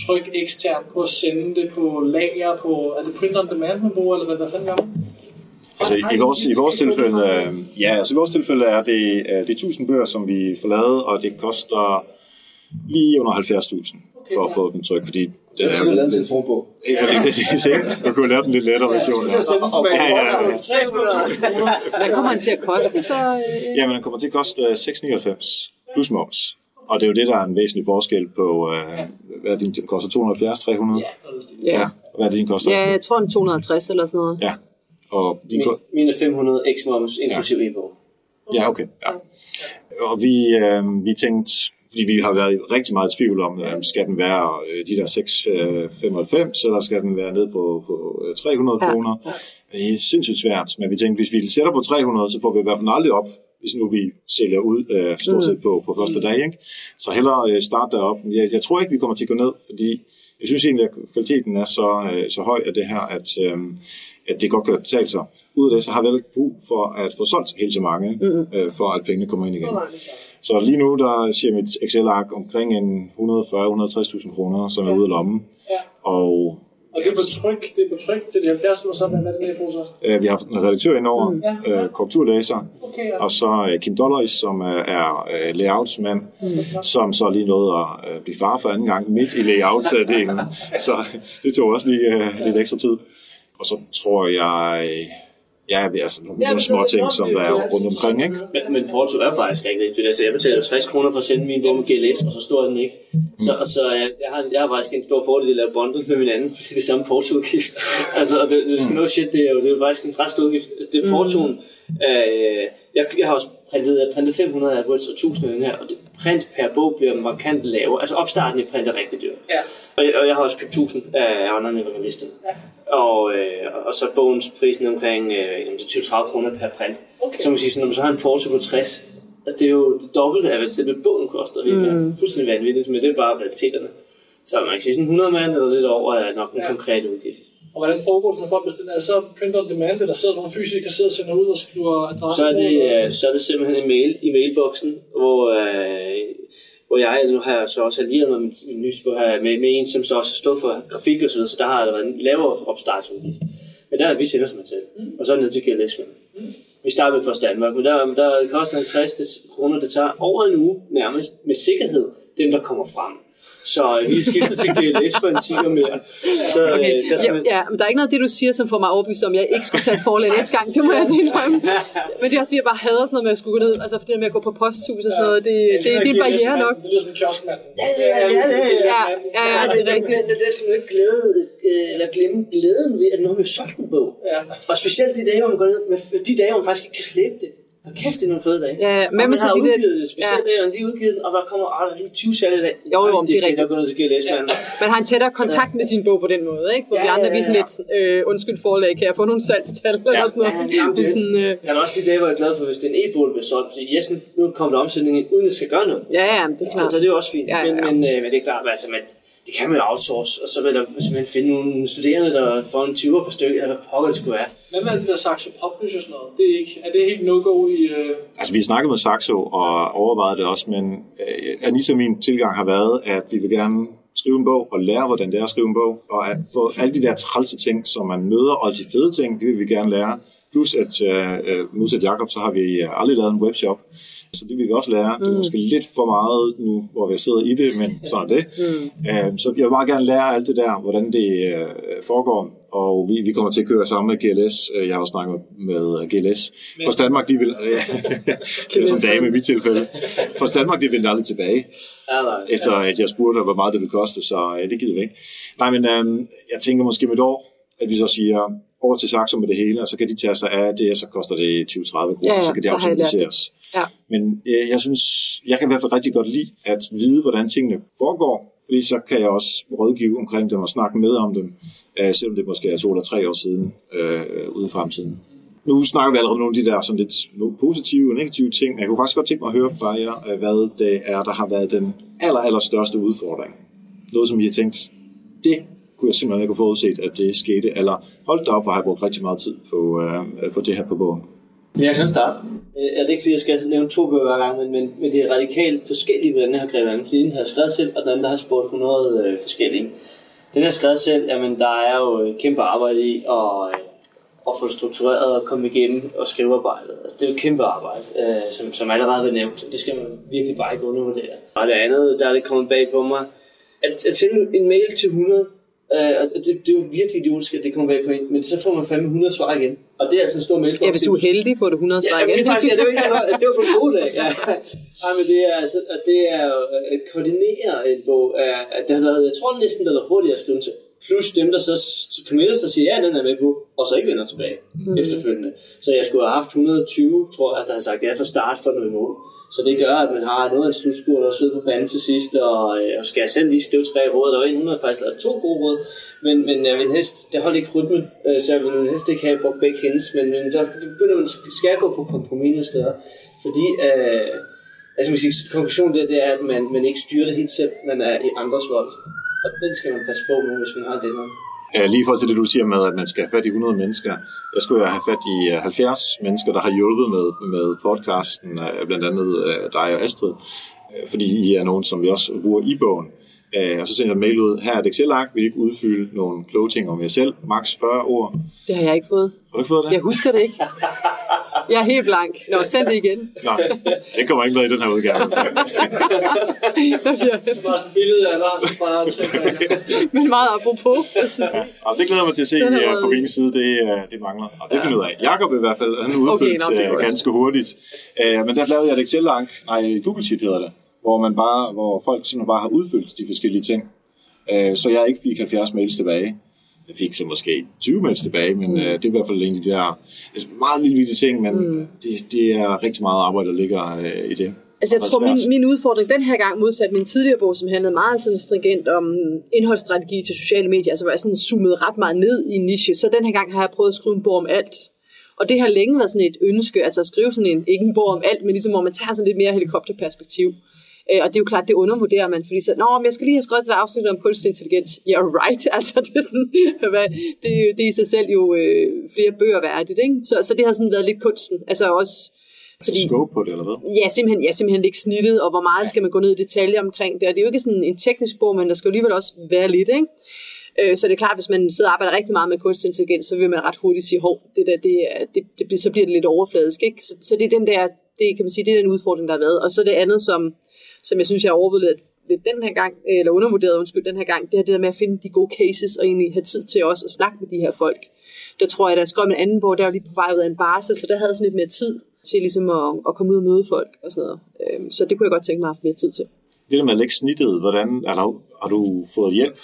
C: tryk eksternt, på at sende det på lager, på, er det print on demand, man bruger, eller hvad, hvad fanden gør man?
E: Altså i, i, vores, i vores tilfælde, øh, ja, altså i vores tilfælde er det, øh, det er 1000 bøger, som vi får lavet, og det koster lige under 70.000 for at få den tryk, fordi
D: Det er jeg lavede en telefonbog.
E: Ja, det er præcis, ikke? Du kunne lave den lidt lettere version.
C: Jeg den.
E: Ja, ja, ja.
C: 300.000 kroner.
B: Hvad kommer han til at koste så? øh?
E: Jamen, den kommer til at koste øh, 6,99 plus moms. Og det er jo det, der er en væsentlig forskel på, øh, hvad er din, den koster 270, 300?
C: Ja.
B: Ja.
E: Hvad er det, din koster?
B: ja, jeg tror en 250 eller sådan noget.
E: Ja. Og din,
D: Min,
E: ko-
D: mine 500 x moms inklusive e-bog.
E: ja, okay. Ja. Og vi, øh, vi tænkte, fordi vi har været rigtig meget i tvivl om, øh, skal den være øh, de der 6,95, eller skal den være ned på, på øh, 300
B: Ja.
E: kroner? Det er sindssygt svært, men vi tænkte, hvis vi sætter på 300, så får vi i hvert fald aldrig op, hvis nu vi sælger ud øh, stort set på, på første dag. Ikke? Så hellere øh, starte derop. Jeg, jeg tror ikke, vi kommer til at gå ned, fordi jeg synes egentlig, at kvaliteten er så, øh, så høj af det her, at, øh, at det godt kan betale sig. Ud af det, så har vi ikke brug for at få solgt helt så mange, øh, for at pengene kommer ind igen. Så lige nu, der siger mit Excel-ark omkring en 140-160.000 kroner, som er ude af lommen.
C: Ja.
E: Og
C: Og det er på tryk, det er på tryk til de 70 og så hvad er det med, bruger så?
E: øh, vi har haft en redaktør indover, mm. øh, korrekturlæser,
C: Okay, ja.
E: og så øh, Kim Dolleris, som øh, er øh, layoutsmand, som så lige nåede at øh, blive far for anden gang midt i layout-delen. så det tog også lige øh, lidt ekstra tid. Og så tror jeg, ja, vi er sådan nogle,
C: Ja, det
E: små ting, som
C: om,
E: der
C: det
E: er rundt omkring, ikke?
D: Men, men Porto er faktisk ikke rigtigt. Altså, jeg betaler 60 kroner for at sende min med GLS, og så står den ikke. Så, så øh, jeg, har, jeg har faktisk en stor fordel at lave bundle med min anden, fordi det er samme portoudgift. altså, og det, det, er sgu no shit, det er jo, det er faktisk en ret stor udgift. Altså, det er portoen. Øh, jeg, jeg har også printet, jeg printet 500 AdWords og 1000 af den her, og det, print per bog bliver markant lavere. Altså opstarten i print er rigtig dyr.
C: Ja.
D: Og jeg, og jeg har også købt 1000 af online evangelister. Ja. Og, øh, og så bogens prisen omkring øh, jamen, det er 20-30 kroner per print.
C: Okay.
D: Så man sige, sådan, når man så har en porto på 60, altså, det er jo det dobbelte af, hvad selve bogen koster. Det er mm. fuldstændig vanvittigt, men det er bare realiteterne. Så man kan sige, sådan 100 mand eller lidt over er nok en
C: Ja.
D: ja. konkret udgift.
C: Og hvordan foregår det, når folk bestiller? Er det så print on demand, eller sidder nogle fysikere sidder og sender ud og skriver adresse?
D: Så er,
C: på,
D: det,
C: eller-
D: øh, så er det simpelthen en mail i mailboksen, hvor, øh, hvor jeg nu har jeg så også allieret mig med min nye her med, med en, som så også står for grafik og så videre, så der har der været en lavere opstartsudgift. Men der er vi sender som til, og så ned til GLS. Vi starter med Post Danmark, men der, der koster 50 kroner, det tager over en uge nærmest med sikkerhed, dem der kommer frem. Så øh, vi er skiftet til GLS for en 10 mere. Så øh,
B: Okay.
D: der er
B: Ja,
D: simpelthen,
B: ja, men der er ikke noget af det, du siger, som får mig overbevist om, jeg ikke skulle tage et forlag næste gang. Det må jeg så indrømme. Men det er også, fordi jeg bare hader sådan noget med at skulle gå ned. Altså, for det der med at gå på posthus og sådan noget, det, det, det, det er en barriere nok.
C: Det lyder som en kioskmand.
D: Ja, ja, ja, ja, ja.
B: Ja, ja, ja, det er rigtigt.
D: Men det skal man jo ikke glæde, øh, eller glemme glæden ved, at nu har vi solgt en bog.
C: Ja.
D: Og specielt de dage, hvor man går ned, med de dage, hvor man faktisk ikke kan slæbe det. Og kæft, det er nogle fede dage.
B: Ja, ja.
D: Og
B: med
D: man
B: så
D: har
B: de der-
D: udgivet det, specielt
B: ja.
D: man lige har udgivet den, og der kommer, åh, der er lige 20 salg i dag.
B: Jo, jo, men
D: det
B: er
D: er
B: rigtigt.
D: at gå ned til GLS, mand.
B: Man har en tættere kontakt med sin bog på den måde, ikke? Hvor
D: Ja,
B: vi andre
D: ja,
B: vi er sådan
D: ja.
B: lidt, øh, undskyld forlag, kan jeg få nogle salgstal eller sådan noget?
D: Ja, jamen,
B: det er sådan, øh,
D: Jeg er også de dage, hvor jeg er glad for, hvis det er en e-bog, der bliver solgt, fordi yes, nu, kommer der omsætning ind, uden at skal gøre noget.
B: ja, ja, det er
D: Så,
B: klart.
D: så det er også fint.
B: Ja, ja, ja.
D: Men, men, øh, men det er klart, altså, man, det kan man jo outsource, og så vil der simpelthen finde nogle studerende, der får en 20'er på stykket, eller hvad pokker det skulle være.
C: Hvad med alt det der Saxo Publish og sådan noget? Det er, ikke, er det helt no-go i... Øh...
E: Altså, vi har snakket med Saxo og overvejet det også, men øh, og min tilgang har været, at vi vil gerne skrive en bog og lære, hvordan det er at skrive en bog, og at få alle de der trælse ting, som man møder, og de fede ting, det vil vi gerne lære. Plus at, øh, øh, modsat Jacob, så har vi øh, aldrig lavet en webshop. Så det vil vi også lære. Det er måske lidt for meget nu, hvor vi sidder i det, men sådan er det. Mm. Så jeg vil meget gerne lære alt det der, hvordan det øh, foregår. Og vi, vi kommer til at køre sammen med GLS. Øh, Jeg har også snakket med GLS. For Danmark, de vil... det er sådan en dame i mit tilfælde. For Danmark, de vil aldrig tilbage.
D: Ja.
E: Efter at jeg spurgte, hvor meget det ville koste, så øh, det gider vi ikke. Nej, men øh, jeg tænker måske med et år, at vi så siger, over til Saxo med det hele, og så kan de tage sig af det, og så koster det 20-30 kroner,
B: Ja, ja,
E: så kan det
B: så
E: automatiseres.
B: Ja.
E: Men øh, jeg synes, jeg kan i hvert fald rigtig godt lide at vide, hvordan tingene foregår, fordi så kan jeg også rådgive omkring dem og snakke med om dem, øh, selvom det måske er to eller tre år siden øh, ude i fremtiden. Nu snakker vi allerede om nogle af de der sådan lidt positive og negative ting, men jeg kunne faktisk godt tænke mig at høre fra jer, øh, hvad det er, der har været den aller, aller største udfordring. Noget, som I har tænkt, det kunne jeg simpelthen ikke have forudset, at det skete, eller hold da op, hvor har jeg brugt rigtig meget tid på, øh, på det her på bogen.
D: Jeg kan starte. Øh, er det ikke, fordi jeg skal nævne to bøger hver gang, men, men, men det er radikalt forskelligt, hvordan jeg har grebet an. Fordi den har skrevet selv, og den anden der har spurgt 100 øh, forskellige. Den har skrevet selv, jamen der er jo et kæmpe arbejde i at, øh, at få struktureret og komme igennem og skrive arbejdet. Altså, det er jo et kæmpe arbejde, øh, som, som allerede er nævnt. Det skal man virkelig bare ikke undervurdere. Og det andet, der er det kommet bag på mig, at, at sende en mail til 100, øh, og det, det, er jo virkelig idiotisk, at det kommer bag på en, men så får man fandme 100 svar igen. Og det er altså en stor mail.
B: Ja, hvis du er heldig, får du 100 svar
D: Ja,
B: igen.
D: det er faktisk, ja, det var ikke altså, det var på en god dag. Ja. Ej, men det er, altså, det er jo at koordinere en bog, at det har været, jeg tror næsten, har været hurtigt at skrive til. Plus dem, der så, så committer sig og siger, ja, den er med på, og så ikke vender tilbage mm. efterfølgende. Så jeg skulle have haft 120, tror jeg, der har sagt ja fra start for noget mål. Så det gør, at man har noget af en slutspurt og sidder på panden til sidst, og, øh, og skal jeg selv lige skrive tre råd. Der var en, hun har faktisk lavet to gode råd, men, men jeg vil helst, det holdt ikke rytmen, øh, så jeg vil helst ikke have brugt begge hendes, men, men der begynder man, skal jeg gå på kompromis nogle steder, fordi øh, altså, man siger, konklusionen der, det er, at man, man ikke styrer det helt selv, man er i andres vold. Og den skal man passe på med, hvis man har det noget.
E: Øh, lige i forhold til det, du siger med, at man skal have fat i 100 mennesker. Jeg skulle have fat i øh, 70 mennesker, der har hjulpet med, med podcasten, øh, blandt andet dig og Astrid, fordi I er nogen, som vi også bruger i bogen. Og så sender jeg en mail ud. Her er et Excel-ark. Vil I ikke udfylde nogle kloge ting om jer selv? maks 40 ord.
B: Det har jeg ikke fået.
E: Har du ikke fået det?
B: Jeg husker det ikke. Jeg er helt blank. Nå, send det igen.
E: Nej, det kommer ikke med i den her udgave.
C: Bare sådan et billede af så bare
B: Men meget apropos.
E: Og det glæder mig til at se
B: Den
E: øh,
B: rød.
E: fra min side. Det, øh, det mangler. Og det finder jeg ud af. Jakob i hvert fald, han udfyldt
B: nå, det er
E: okay,
B: godt.
E: ganske hurtigt. Øh, Men der lavede jeg et Excel-ark. Nej, Google Sheet hedder det. Hvor, man bare, hvor folk simpelthen bare har udfyldt de forskellige ting. Øh, Så jeg ikke fik 70 mails tilbage. Jeg fik så måske 20 mails tilbage, men mm. det er i hvert fald en af de der altså meget lille ting, men mm. det, det er rigtig meget arbejde, der ligger øh, i det.
B: Altså jeg tror, min, min udfordring den her gang, modsat min tidligere bog, som handlede meget sådan stringent om indholdsstrategi til sociale medier, altså hvor jeg sådan zoomet ret meget ned i en niche, så den her gang har jeg prøvet at skrive en bog om alt. Og det har længe været sådan et ønske, altså at skrive sådan en, ikke en bog om alt, men ligesom hvor man tager sådan lidt mere helikopterperspektiv. Øh, Og det er jo klart, det undervurderer man, fordi så, Nå, men jeg skal lige have skrevet det der afsnit om kunstig intelligens. Yeah, right. Altså, det er, sådan, hvad, det, er- det er i sig selv jo øh, flere bøger værdigt, ikke? Så, så det har sådan været lidt kunsten. Altså også, fordi,
E: Scope på det, eller hvad?
B: Ja, simpelthen, ja, simpelthen ikke snittet, og hvor meget skal man gå ned i detaljer omkring det. Og det er jo ikke sådan en teknisk bog, men der skal jo alligevel også være lidt, ikke? Øh, Så det er klart, hvis man sidder og arbejder rigtig meget med kunstig intelligens, så vil man ret hurtigt sige, hov, det der, det, det, det, bliver- så bliver det lidt overfladisk, ikke? Så, så det er den der, det kan man sige, det er den udfordring, der har været. Og så det andet, som, som jeg synes, jeg har overvurderet lidt den her gang, øh, eller undervurderet, undskyld, den her gang, det er det der med at finde de gode cases, og egentlig have tid til også at snakke med de her folk. Der tror jeg, der skrev en anden bog, der var lige på vej ud af en barsel, så der havde sådan lidt mere tid til ligesom at, at komme ud og møde folk og sådan noget. Øhm, så det kunne jeg godt tænke mig at have mere tid til.
E: Det der med at lægge snittet, hvordan, er der, har du fået hjælp?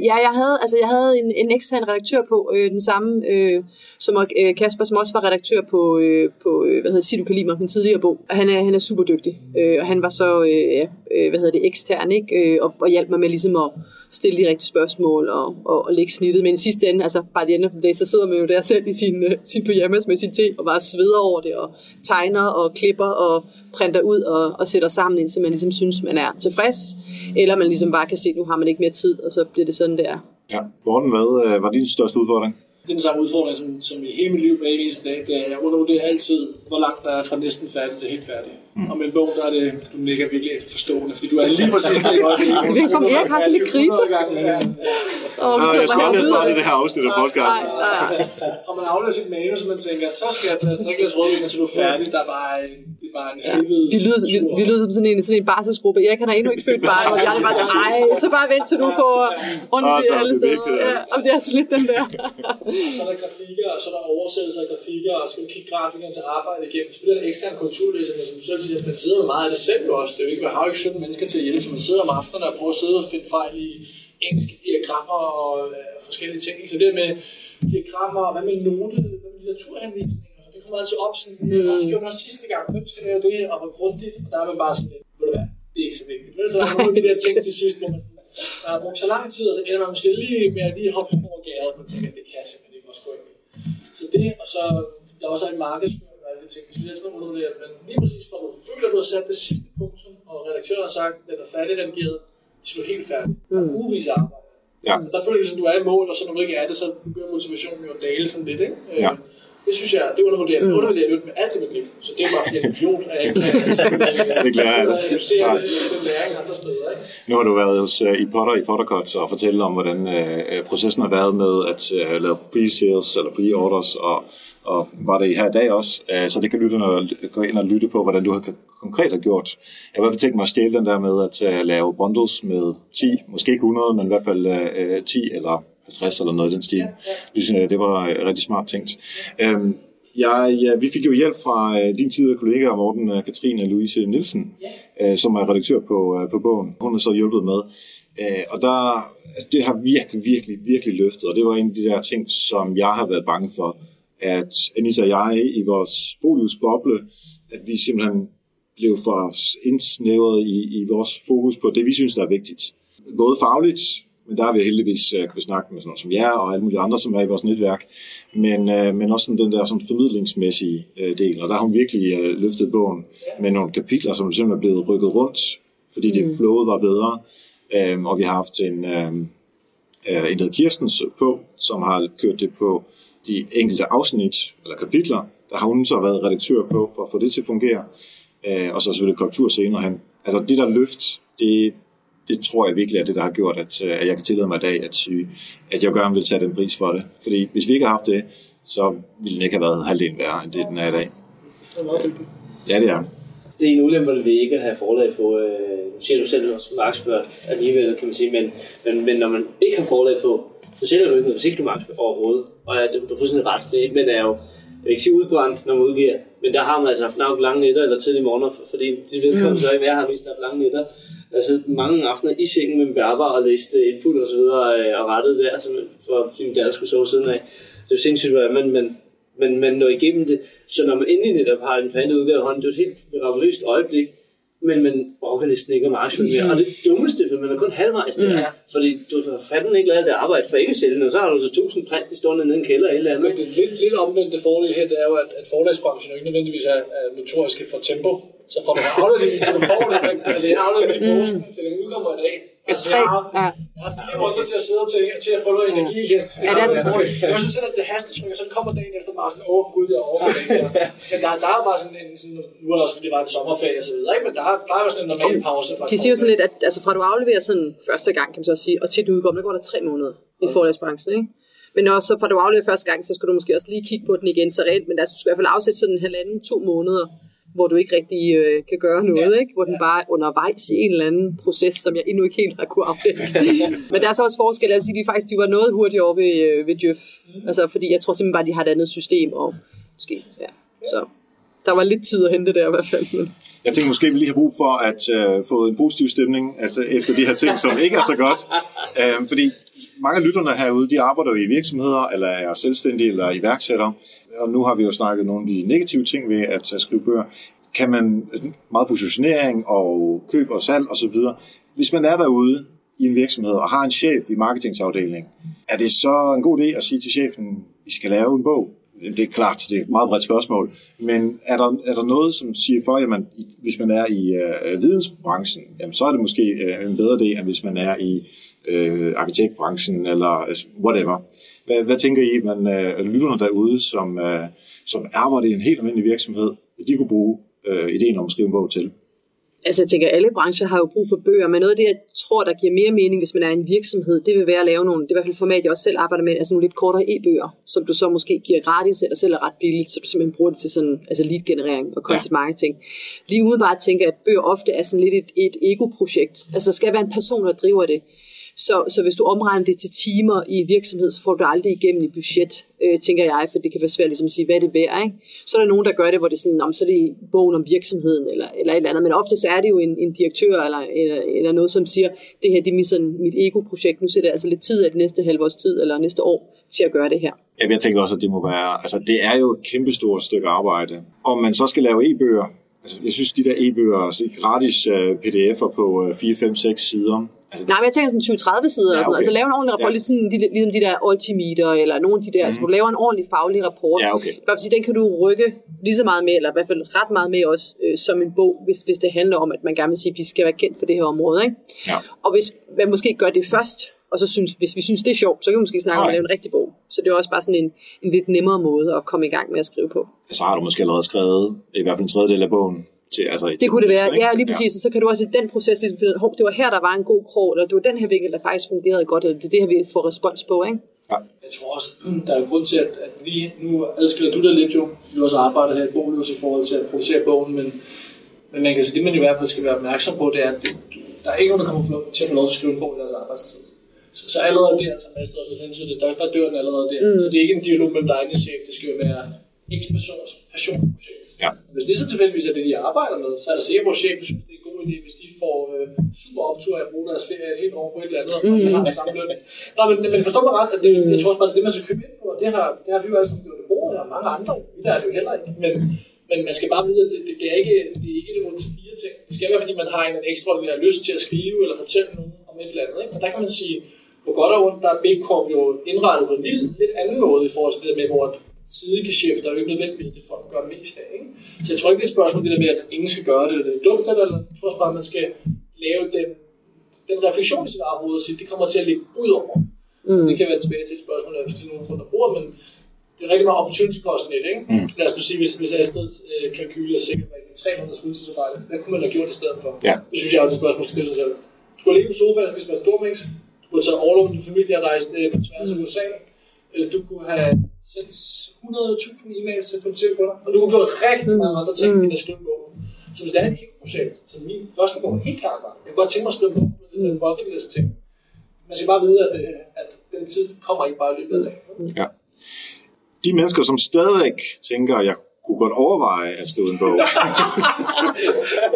B: Ja, jeg havde, altså jeg havde en, en ekstern redaktør på, øh, den samme øh, som øh, Kasper, som også var redaktør på, øh, på øh, hvad hedder det, Sidu Kalimer, min tidligere bog. Og han er, han er super dygtig, øh, og han var så, øh, ja, øh, hvad hedder det, ekstern, ikke? Øh, og, og hjalp mig med ligesom at stille de rigtige spørgsmål og, og, og lægge snittet. Men i sidste ende, altså bare the end of the day, så sidder man jo der selv i sin, øh, sin pyjamas med sin te og bare sveder over det og tegner og klipper og printer ud og, og sætter sammen, indtil man ligesom synes, man er tilfreds. Eller man ligesom bare kan se, nu har man ikke mere tid, og så bliver det sådan der.
E: Ja. Morten, hvad øh, var din største udfordring?
C: det er den samme udfordring, som, som i hele mit liv hver eneste dag. Det er, jeg undervurderer altid, hvor langt der er fra næsten færdig til helt færdig. Mm. Og med en bog, der er det, du nikker virkelig forstående, fordi du er lige præcis der i øjeblikket.
B: Det virker som om Erik har sådan lidt krise.
C: Ja, ja.
B: Og vi
E: Nå, jeg skal
B: bare
E: aldrig starte det her afsnit af podcasten.
C: Fra man afleverer sit manus, så man tænker, så skal jeg drikke et glas rødvin, og så er du færdig. Der er bare en, det er bare en helvedes
B: Vi lyder, vi, vi lyder som sådan en, sådan en barselsgruppe. Erik han har endnu ikke født barn, og jeg er bare sådan, ej, så bare vent til du får rundt
E: Ah,
B: i alle
E: det
B: steder.
E: ja.
B: Ja, og det er så lidt den der.
C: Så er der grafikker, og så er der oversættelser af grafikker, og så skal du kigge grafikeren til arbejde igennem. Selvfølgelig er der eksterne korrekturlæsere, men som du selv siger, man sidder med meget af det selv også. Det er jo ikke, man har jo ikke 17 mennesker til at hjælpe, så man sidder om aftenen og prøver at sidde og finde fejl i engelske diagrammer og øh, forskellige ting. Så det med diagrammer, hvad med note, hvad med litteraturhenvisninger, så det kommer altid op sådan, mm. og så gjorde man også sidste gang, hvem skal lave det, og hvor grundigt, og der er man bare sådan, lidt, ved du hvad, det er ikke så vigtigt. Vel, så er der nogle af de der ting til sidst, hvor man sådan, der har brugt så lang tid, og så ender man måske lige med at lige hoppe over gæret, og man tænker, det kan simpelthen ikke også gå ind. Så det, og så der er også en markedsføring ting, jeg synes, jeg skal undervurdere, men lige præcis, når du føler, at du har sat det sidste punktum, og redaktøren har sagt, at den er færdigredigeret, til du er helt færdig. Mm. Ugevis af arbejde.
E: Ja.
C: Der føler du, at du er i mål, og så når du ikke er det, så begynder motivationen jo at dale sådan lidt, ikke? Øh,
E: Ja.
C: Det synes jeg, det undervurderer. Det undervurderer jeg med alt i mit liv. Så det er bare fordi, jeg er en idiot, at jeg ikke kan
E: Det glæder jeg mig.
C: Jeg ser
E: Nej.
C: den læring andre steder, ikke?
E: Nu har du været hos uh, i Potter i Pottercuts og fortælle om, hvordan uh, processen har været med at uh, lave pre-sales eller pre-orders, og, og var det her i dag også. Uh, så det kan lytterne gå ind og lytte på, hvordan du har konkret har gjort. Jeg har i hvert fald tænkt mig at stjæle den der med at uh, lave bundles med 10, måske ikke 100, men i hvert fald uh, 10 eller 50 eller noget i den stil. Det synes jeg, det var øh, rigtig smart tænkt. Øhm, jeg, ja, vi fik jo hjælp fra øh, din tidligere kollega, Morten øh, Katrine Louise Nielsen, øh, som er redaktør på, øh, på bogen. Hun har så hjulpet med. Øh, og der, altså, det har virkelig, virkelig, virkelig løftet, og det var en af de der ting, som jeg har været bange for, at Anissa og jeg i vores boligboble, at vi simpelthen blev for indsnævret i, i vores fokus på det, vi synes, der er vigtigt. Både fagligt, men der har vi heldigvis uh, kunne snakke med sådan noget som jer og alle mulige andre, som er i vores netværk, men, uh, men også sådan den der sådan formidlingsmæssige uh, del, og der har hun virkelig uh, løftet bogen med nogle kapitler, som simpelthen er blevet rykket rundt, fordi mm. det flowet var bedre, um, og vi har haft en, um, uh, en der Kirstens på, som har kørt det på de enkelte afsnit eller kapitler, der har hun så været redaktør på for at få det til at fungere, uh, og så selvfølgelig korrektur senere hen. Altså det der løft, det, det tror jeg virkelig er det, der har gjort, at, øh, at jeg kan tillade mig i dag, at, sige, at jeg gerne vil tage den pris for det. Fordi hvis vi ikke har haft det, så ville den ikke have været halvdelen værre, end det den er i dag.
C: Det er.
E: Ja, det er.
D: Det er en ulempe, ved ikke at have forlag på. Øh, nu siger du selv også markedsfører alligevel, kan man sige, men, men, men når man ikke har forlag på, så sælger du ikke noget, hvis ikke du markedsfører overhovedet. Og ja, du, du får sådan en ret, fordi men er jo, jeg vil ikke sige udbrændt, når man udgiver, men der har man altså haft nok lange nætter eller tidlige morgener, for- fordi de vedkommende så ikke, jeg har vist haft lange nætter. Altså mange aftener i sengen med bærbar og læste input og så videre, øh, og rettet der, så for fordi min datter skulle sove siden af. Det er jo sindssygt, hvad man, men, men man når igennem det. Så når man endelig netop har en plantet udgave i hånden, det er et helt mirakuløst øjeblik, men man orker næsten ikke at markedsføre mere. Og det dummeste, for man er kun halvvejs der, mm. fordi du får fanden ikke lavet det arbejde for ikke at sælge noget, så har du så 1000 print, de står nede i en kælder eller et eller
C: Men
D: andet.
C: det lidt, lidt omvendte fordel her, det er jo, at, at forlagsbranchen jo ikke nødvendigvis er, er notoriske for tempo. Så får du afleveret din telefon, eller det er afleveret min forskning, den udkommer i dag. Altså, jeg, har
B: ja.
C: jeg har fire måneder til at sidde til, til at få noget energi igen.
B: Ja, det er den
C: fordel. Jeg synes, at til hastetryk, og så kommer dagen efter bare sådan, åh gud, jeg overgår det her. Men der, der er bare sådan en, sådan, nu er det også, fordi det var en sommerferie og så videre, ikke? men der er, der er sådan en normal pause. fra
B: De siger jo sådan lidt, at altså, fra du afleverer sådan første gang, kan man så sige, og til du udkommer, der går der tre måneder i forlagsbranchen, ikke? Men også så fra du afleverer første gang, så skal du måske også lige kigge på den igen, så reelt, men altså, du skal i hvert fald afsætte sådan en halvanden, to måneder, hvor du ikke rigtig øh, kan gøre noget, ikke? hvor den bare er undervejs i en eller anden proces, som jeg endnu ikke helt har kunne afdække. Men der er så også forskel, jeg vil sige, de faktisk de var noget hurtigere over ved, øh, ved Djøf, altså, fordi jeg tror simpelthen bare, de har et andet system, og måske, ja, så der var lidt tid at hente der i hvert fald. Men.
E: Jeg tænker måske, at vi lige har brug for at øh, få en positiv stemning altså, efter de her ting, som ikke er så godt. Øh, fordi mange af lytterne herude, de arbejder jo i virksomheder, eller er selvstændige, eller iværksættere. Og nu har vi jo snakket nogle af de negative ting ved at skrive bøger. Kan man meget positionering og køb og salg osv. Hvis man er derude i en virksomhed og har en chef i marketingsafdelingen, er det så en god idé at sige til chefen, vi skal lave en bog? Det er klart, det er et meget bredt spørgsmål, men er der, er der noget, som siger for, at man, hvis man er i øh, vidensbranchen, jamen, så er det måske øh, en bedre idé, end hvis man er i øh, arkitektbranchen eller altså, whatever. Hvad, hvad tænker I, man øh, lytterne derude, som, øh, som arbejder i en helt almindelig virksomhed, de kunne bruge øh, ideen om at skrive en bog til?
B: Altså jeg tænker, alle brancher har jo brug for bøger, men noget af det, jeg tror, der giver mere mening, hvis man er en virksomhed, det vil være at lave nogle, det er i hvert fald format, jeg også selv arbejder med, altså nogle lidt kortere e-bøger, som du så måske giver gratis eller selv er ret billigt, så du simpelthen bruger det til sådan, altså lead-generering og content marketing. Lige udebart tænker jeg, at bøger ofte er sådan lidt et, et ego-projekt. Altså der skal være en person, der driver det. Så, så hvis du omregner det til timer i virksomhed, så får du aldrig igennem i budget, øh, tænker jeg, for det kan være svært ligesom at sige, hvad det værd, ikke? Så er der nogen, der gør det, hvor det er sådan, om så er det bogen om virksomheden, eller, eller et eller andet, men ofte så er det jo en, en direktør, eller, eller, eller noget, som siger, det her det er mit, sådan, mit ego-projekt, nu sætter jeg altså lidt tid af det næste halvårs tid, eller næste år, til at gøre det her.
E: Ja, jeg tænker også, at det må være, altså det er jo et kæmpestort stykke arbejde. Om man så skal lave e-bøger, altså jeg synes, de der e-bøger, altså gratis øh, uh, pdf'er på uh, 4, 5, 6 sider,
B: Altså, Nej, men jeg tænker sådan 20-30 sider ja, okay. og sådan. Altså lave en ordentlig rapport, ja. sådan, de, ligesom de der altimeter, eller nogle af de der, mm. altså hvor du laver en ordentlig faglig rapport.
E: Ja, okay.
B: Bare sige, den kan du rykke lige så meget med, eller i hvert fald ret meget med også, øh, som en bog, hvis, hvis det handler om, at man gerne vil sige, at vi skal være kendt for det her område. Ikke?
E: Ja.
B: Og hvis man måske gør det først, og så synes, hvis vi synes, det er sjovt, så kan vi måske snakke om at lave en rigtig bog. Så det er også bare sådan en, en lidt nemmere måde at komme i gang med at skrive på.
E: Så har du måske allerede skrevet i hvert fald en tredjedel af bogen til, altså
B: det kunne det være, ja, lige præcis. Ja. Og så kan du også i den proces ligesom finde ud det var her, der var en god krog, eller det var den her vinkel, der faktisk fungerede godt, eller det er det her, vi får respons på, ikke?
E: Ja.
C: Jeg tror også, der er grund til, at, at vi nu adskiller du dig lidt jo, fordi du også arbejder her i Bolius i forhold til at producere bogen, men, men man kan sige, det man i hvert fald skal være opmærksom på, det er, at det, der er ikke nogen, der kommer til at få lov til at skrive en bog i deres arbejdstid. Så, så allerede der, som Astrid også hensyn til, der, der dør den allerede der. Mm. Så det er ikke en dialog mellem dig og din chef, det skal jo være passionsprojekt.
E: Ja.
C: Hvis det så tilfældigvis er det, de arbejder med, så er der sikkert, vores chef synes, det er en god idé, hvis de får øh, super optur af at bruge deres ferie et helt år på et eller andet, og mm. har samme løn. Nå, men, men forstår mig ret, at det, jeg tror også bare, det er det, man skal købe ind på, og det har, det har vi jo alle sammen gjort bordet, og mange andre, vi der er det jo heller ikke. Men, men man skal bare vide, at det, det, bliver ikke, det er ikke det til fire ting. Det skal være, fordi man har en ekstraordinær lyst til at skrive eller fortælle nogen om et eller andet. Ikke? Og der kan man sige, på godt og ondt, der er Big Corp jo indrettet på en lidt, lidt anden måde i forhold til det med, hvor sidegeschæft er jo ikke nødvendigvis det, folk gør mest af. Ikke? Så jeg tror ikke, det er et spørgsmål det der med, at ingen skal gøre det, eller det er dumt, eller jeg tror også bare, at man skal lave den, den refleksion i sit eget hoved og sige, det kommer til at ligge ud over. Mm. Det kan være tilbage til et spørgsmål, hvis det er nogen der bor, men det er rigtig meget opportunity cost net, ikke? Mm. Lad os nu sige, hvis, hvis Astrids øh, kalkyl er sikkert rigtigt, 3 måneders fuldtidsarbejde, hvad kunne man have gjort i stedet for?
E: Ja.
C: Det synes jeg er et spørgsmål, man skal stille sig selv. Du kunne ligge på sofaen og spise med stormix, du kunne tage overlov med din familie og rejse øh, på tværs af USA, eller du kunne have sendt 100.000 e-mails til potentielle kunder, og du kunne gøre rigtig mange andre ting, mm. end at skrive en bog. Så hvis det er et ego-projekt, så min første bog helt klart var, jeg kunne godt tænke mig at skrive en bog, men det er bucket list ting. Man skal bare vide, at, øh, at den tid kommer ikke bare i løbet af dagen.
E: Ja. De mennesker, som stadigvæk tænker, at jeg kunne godt overveje at skrive en bog.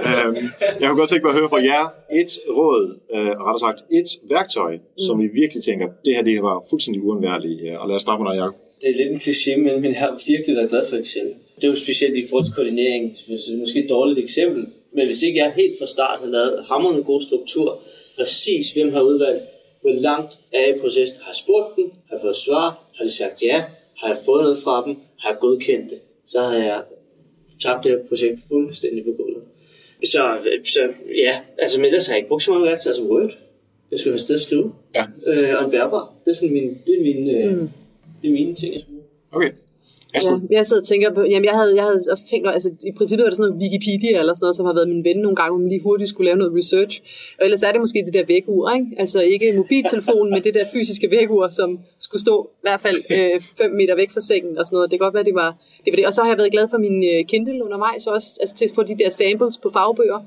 E: øhm, jeg kunne godt tænke mig at høre fra jer et råd, øh, rettere sagt et værktøj, mm. som I virkelig tænker, det her det var fuldstændig uundværligt. Og lad os starte med dig, Jacob.
D: Det er lidt en kliché, men, men jeg har virkelig været glad for Excel. Det er jo specielt i forhold til koordinering. Det er måske et dårligt eksempel, men hvis ikke jeg helt fra start har lavet hammerende god struktur, præcis hvem har udvalgt, hvor langt er i processen, har spurgt dem, har fået svar, har de sagt ja, har jeg fået noget fra dem, har jeg godkendt det så havde jeg tabt det her projekt fuldstændig på gulvet. Så, så ja, altså men ellers har jeg ikke brugt så mange værktøjer som Word. Jeg skulle have sted at skrive.
E: Ja.
D: Øh, og en bærbar. Det er sådan min, det er min, øh, mm. Det er mine ting, jeg skulle
E: Okay.
B: Ja, jeg sidder og tænker på, jamen jeg havde, jeg havde også tænkt, altså i princippet var det sådan noget Wikipedia eller sådan noget, som har været min ven nogle gange, hvor man lige hurtigt skulle lave noget research. Og ellers er det måske det der vækkeur, ikke? Altså ikke mobiltelefonen, men det der fysiske vækkeur, som skulle stå i hvert fald 5 øh, meter væk fra sengen og sådan noget. Det kan godt være, det var det. Var det. Og så har jeg været glad for min øh, Kindle undervejs også, altså til at få de der samples på fagbøger.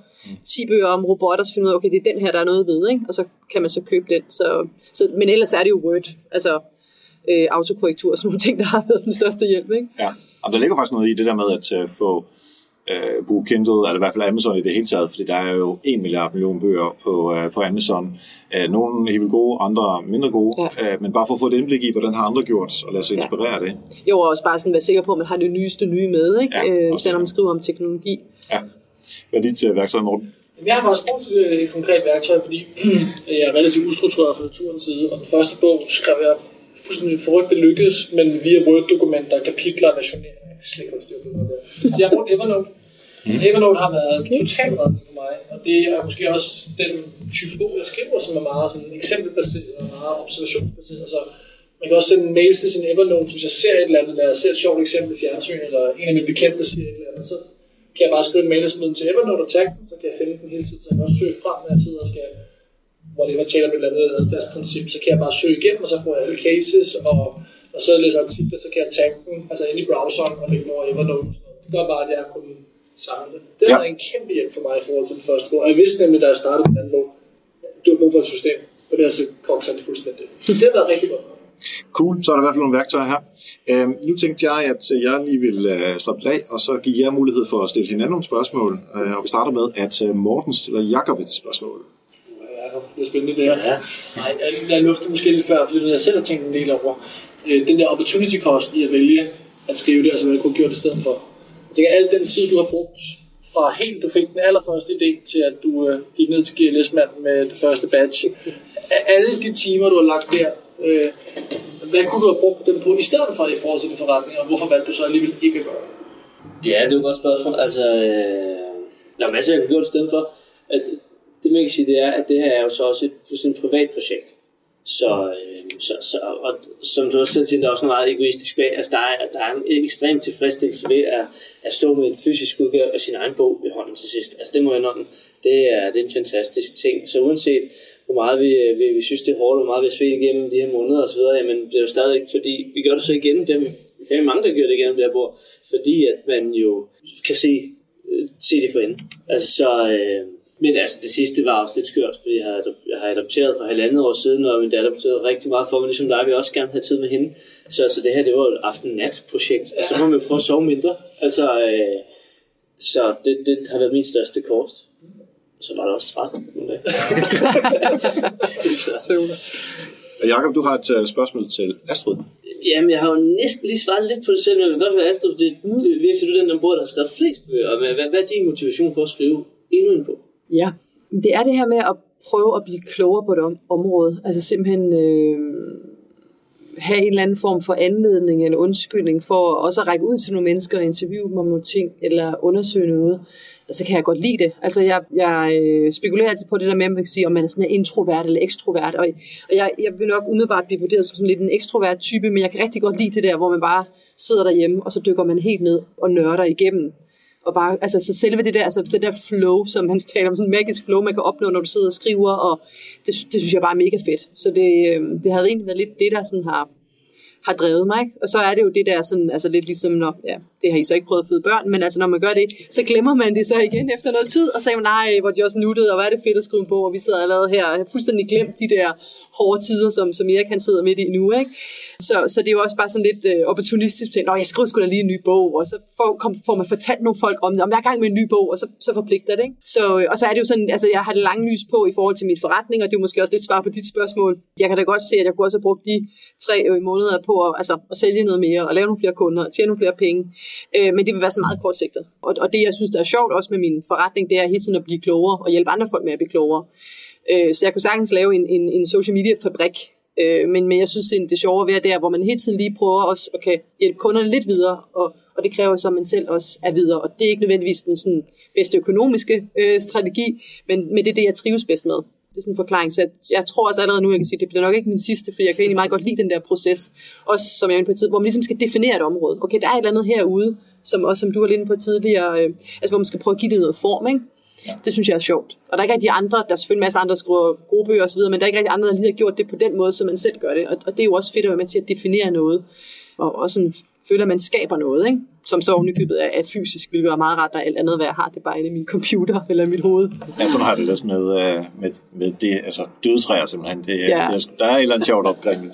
B: 10 bøger om robotter, så finde ud af, okay, det er den her, der er noget ved, ikke? Og så kan man så købe den. Så, så, men ellers er det jo Word. Altså, øh, autokorrektur og sådan nogle ting, der har været den største hjælp. Ikke?
E: Ja, og der ligger faktisk noget i det der med at uh, få uh, bruge Kindle, eller i hvert fald Amazon i det hele taget, fordi der er jo en milliard million bøger på, uh, på Amazon. Uh, nogle er helt gode, andre mindre gode, ja. uh, men bare for at få et indblik i, hvordan har andre gjort, og lade sig inspirere ja. det.
B: Jo, og også bare sådan være sikker på, at man har det nyeste nye med, ikke? Ja, uh, selvom man skriver om teknologi.
E: Ja. Hvad er dit uh, værktøj, Morten?
C: Jeg har faktisk brugt et konkret værktøj, fordi jeg er relativt ustruktureret fra naturens side, og den første bog skrev jeg fuldstændig forrygt, det lykkedes, men via Word-dokumenter, kapitler, versionering, jeg slet ikke styr på der. Så jeg har brugt Evernote. Mm. Så Evernote har været totalt redning for mig, og det er måske også den type bog, jeg skriver, som er meget sådan, eksempelbaseret og meget observationsbaseret. Så Man kan også sende mails til sin Evernote, hvis jeg ser et eller andet, eller jeg ser et sjovt eksempel i fjernsyn, eller en af mine bekendte siger et eller andet, så kan jeg bare skrive en mail og smide den til Evernote og tagge den, så kan jeg finde den hele tiden. Så jeg kan også søge frem, når jeg sidder og skal hvor det var tale om et eller andet adfærdsprincip, så kan jeg bare søge igennem, og så får jeg alle cases, og, og så læser artikler, så kan jeg tagge den, altså ind i browseren og lægge den over Evernote. Det gør bare, at jeg kunne samle det. Det har ja. en kæmpe hjælp for mig i forhold til den første bog. Og jeg vidste nemlig, da jeg startede den anden bog, du har brug for et system, for det har så kokset det fuldstændig. Så det har været rigtig godt.
E: Cool, så er der i hvert fald nogle værktøjer her. Øhm, nu tænkte jeg, at jeg lige vil øh, slappe af, og så give jer mulighed for at stille hinanden nogle spørgsmål. Øh, og vi starter med, at øh, Morten stiller Jakob et spørgsmål.
C: Jakob, det er spændende det her. Ja. Nej, jeg, jeg luftede måske lidt før, fordi jeg selv har tænkt en del over. Øh, den der opportunity cost i at vælge at skrive det, altså hvad jeg kunne gjort i stedet for. Jeg tænker, al den tid, du har brugt fra helt du fik den allerførste idé til at du øh, gik ned til GLS med det første batch. Alle de timer, du har lagt der, øh, hvad kunne du have brugt dem på i stedet for i forhold til din forretning, og hvorfor valgte du så alligevel ikke at gøre det?
D: Ja, det er et godt spørgsmål. Altså, øh, der er masser, jeg kunne gjort i stedet for. At, det man kan sige, det er, at det her er jo så også et fuldstændig privat projekt. Så, øh, så, så og, som du også selv siger, der er også noget meget egoistisk bag. Altså, der er, der er en ekstrem tilfredsstillelse ved at, at stå med en fysisk udgave af sin egen bog i hånden til sidst. Altså, det må jeg nok, det er, det er en fantastisk ting. Så uanset hvor meget vi, vi, vi synes, det er hårdt, hvor meget vi har svedt igennem de her måneder osv., jamen det er jo stadig fordi vi gør det så igen, det har vi fandme mange, der gør det igennem det her bord, fordi at man jo kan se, øh, se det for enden. Altså så, øh, men altså, det sidste var også lidt skørt, fordi jeg har, jeg har adopteret for halvandet år siden, og min datter betød rigtig meget for mig, ligesom dig, vi også gerne have tid med hende. Så altså, det her, det var et aften-nat-projekt. Altså, så må man prøve at sove mindre. Altså, øh, så det, det har været min største kost. Så var det også træt.
E: Jakob, du har et uh, spørgsmål til Astrid.
D: Jamen, jeg har jo næsten lige svaret lidt på det selv, men jeg vil godt være Astrid, fordi mm. det virker til, du den der bord, der har skrevet flest bøger. Og hvad, hvad er din motivation for at skrive endnu en bog?
B: Ja, det er det her med at prøve at blive klogere på det område. Altså simpelthen øh, have en eller anden form for anledning eller undskyldning for også at række ud til nogle mennesker og interviewe dem om nogle ting, eller undersøge noget. Og så kan jeg godt lide det. Altså jeg, jeg øh, spekulerer altid på det der med, at man kan sige, om man er sådan en introvert eller ekstrovert. Og, og jeg, jeg vil nok umiddelbart blive vurderet som sådan lidt en ekstrovert type, men jeg kan rigtig godt lide det der, hvor man bare sidder derhjemme, og så dykker man helt ned og nørder igennem og bare, altså så selve det der, altså det der flow, som han taler om, sådan en magisk flow, man kan opnå, når du sidder og skriver, og det, det synes jeg bare er mega fedt. Så det, øhm, det har egentlig været lidt det, der sådan har, har drevet mig. Ikke? Og så er det jo det der sådan, altså lidt ligesom, når, ja, det har I så ikke prøvet at føde børn, men altså når man gør det, så glemmer man det så igen efter noget tid, og så siger man, nej, hvor de også nuttede, og hvad er det fedt at skrive en bog, og vi sidder allerede her, og har fuldstændig glemt de der hårde tider, som, som Erik kan sidde midt i nu. Ikke? Så, så det er jo også bare sådan lidt øh, opportunistisk at jeg skriver sgu da lige en ny bog, og så får, kom, får man fortalt nogle folk om det, om jeg er i gang med en ny bog, og så, så forpligter det. Ikke? Så, øh, og så er det jo sådan, altså jeg har det lange lys på i forhold til min forretning, og det er måske også lidt svar på dit spørgsmål. Jeg kan da godt se, at jeg kunne også have brugt de tre øh, måneder på at, altså, at sælge noget mere, og lave nogle flere kunder, og tjene nogle flere penge. Øh, men det vil være så meget kortsigtet. Og, og det, jeg synes, der er sjovt også med min forretning, det er hele tiden at blive klogere, og hjælpe andre folk med at blive klogere. Øh, så jeg kunne sagtens lave en, en, en social media fabrik, Øh, men, men jeg synes, det er sjovere ved at der, hvor man hele tiden lige prøver også at kan hjælpe kunderne lidt videre, og, og det kræver så, at man selv også er videre. Og det er ikke nødvendigvis den sådan, bedste økonomiske øh, strategi, men, men det er det, jeg trives bedst med. Det er sådan en forklaring, så jeg, jeg tror også allerede nu, jeg kan sige, det bliver nok ikke min sidste, for jeg kan egentlig meget godt lide den der proces, også som jeg er på et tid, hvor man ligesom skal definere et område. Okay, der er et eller andet herude, som også som du var lidt på tidligere, øh, altså hvor man skal prøve at give det noget form, ikke? Ja. Det synes jeg er sjovt. Og der er ikke rigtig andre, der er selvfølgelig masser af andre, der skriver gode bøger osv., men der er ikke rigtig andre, der lige har gjort det på den måde, som man selv gør det. Og, og det er jo også fedt at være med til at definere noget. Og også sådan, føler, at man skaber noget, ikke? som så ovenikøbet er, er fysisk, hvilket er meget rart, når alt andet, hvad jeg har, det er bare inde i min computer eller i mit hoved.
E: Ja, sådan har det også med, øh, med, med det, altså dødtræer simpelthen. Det, ja. det, der er et eller andet sjovt omkring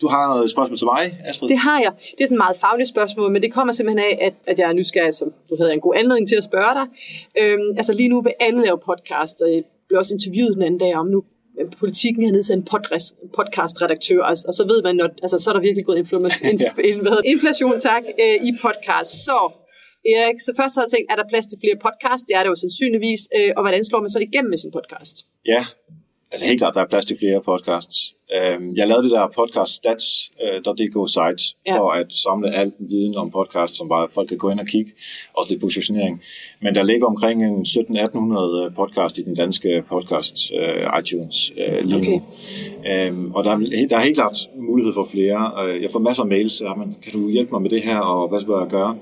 E: Du har noget spørgsmål til mig, Astrid?
B: Det har jeg. Det er sådan et meget fagligt spørgsmål, men det kommer simpelthen af, at, at jeg er nysgerrig, som du havde en god anledning til at spørge dig. Øhm, altså lige nu vil alle lave podcast, og jeg blev også interviewet den anden dag om, nu politikken har nedsat en podcast-redaktør, og, og så ved man, at altså, så er der virkelig gået inflation, ja. inflation tak, øh, i podcast. Så Erik, så først har jeg tænkt, er der plads til flere podcast? Det er der jo sandsynligvis. Øh, og hvordan slår man så igennem med sin podcast?
E: Ja, altså helt klart, der er plads til flere podcasts. Øhm, jeg lavede det der podcast stats.dk site
B: Ja.
E: for at samle al viden om podcast, som bare folk kan gå ind og kigge, også lidt positionering. Men der ligger omkring en 1700-1800 podcast i den danske podcast uh, iTunes uh, lige nu. Øhm, og der er, der er helt klart mulighed for flere. Øh, Jeg får masser af mails, så man, kan du hjælpe mig med det her, og hvad skal jeg gøre?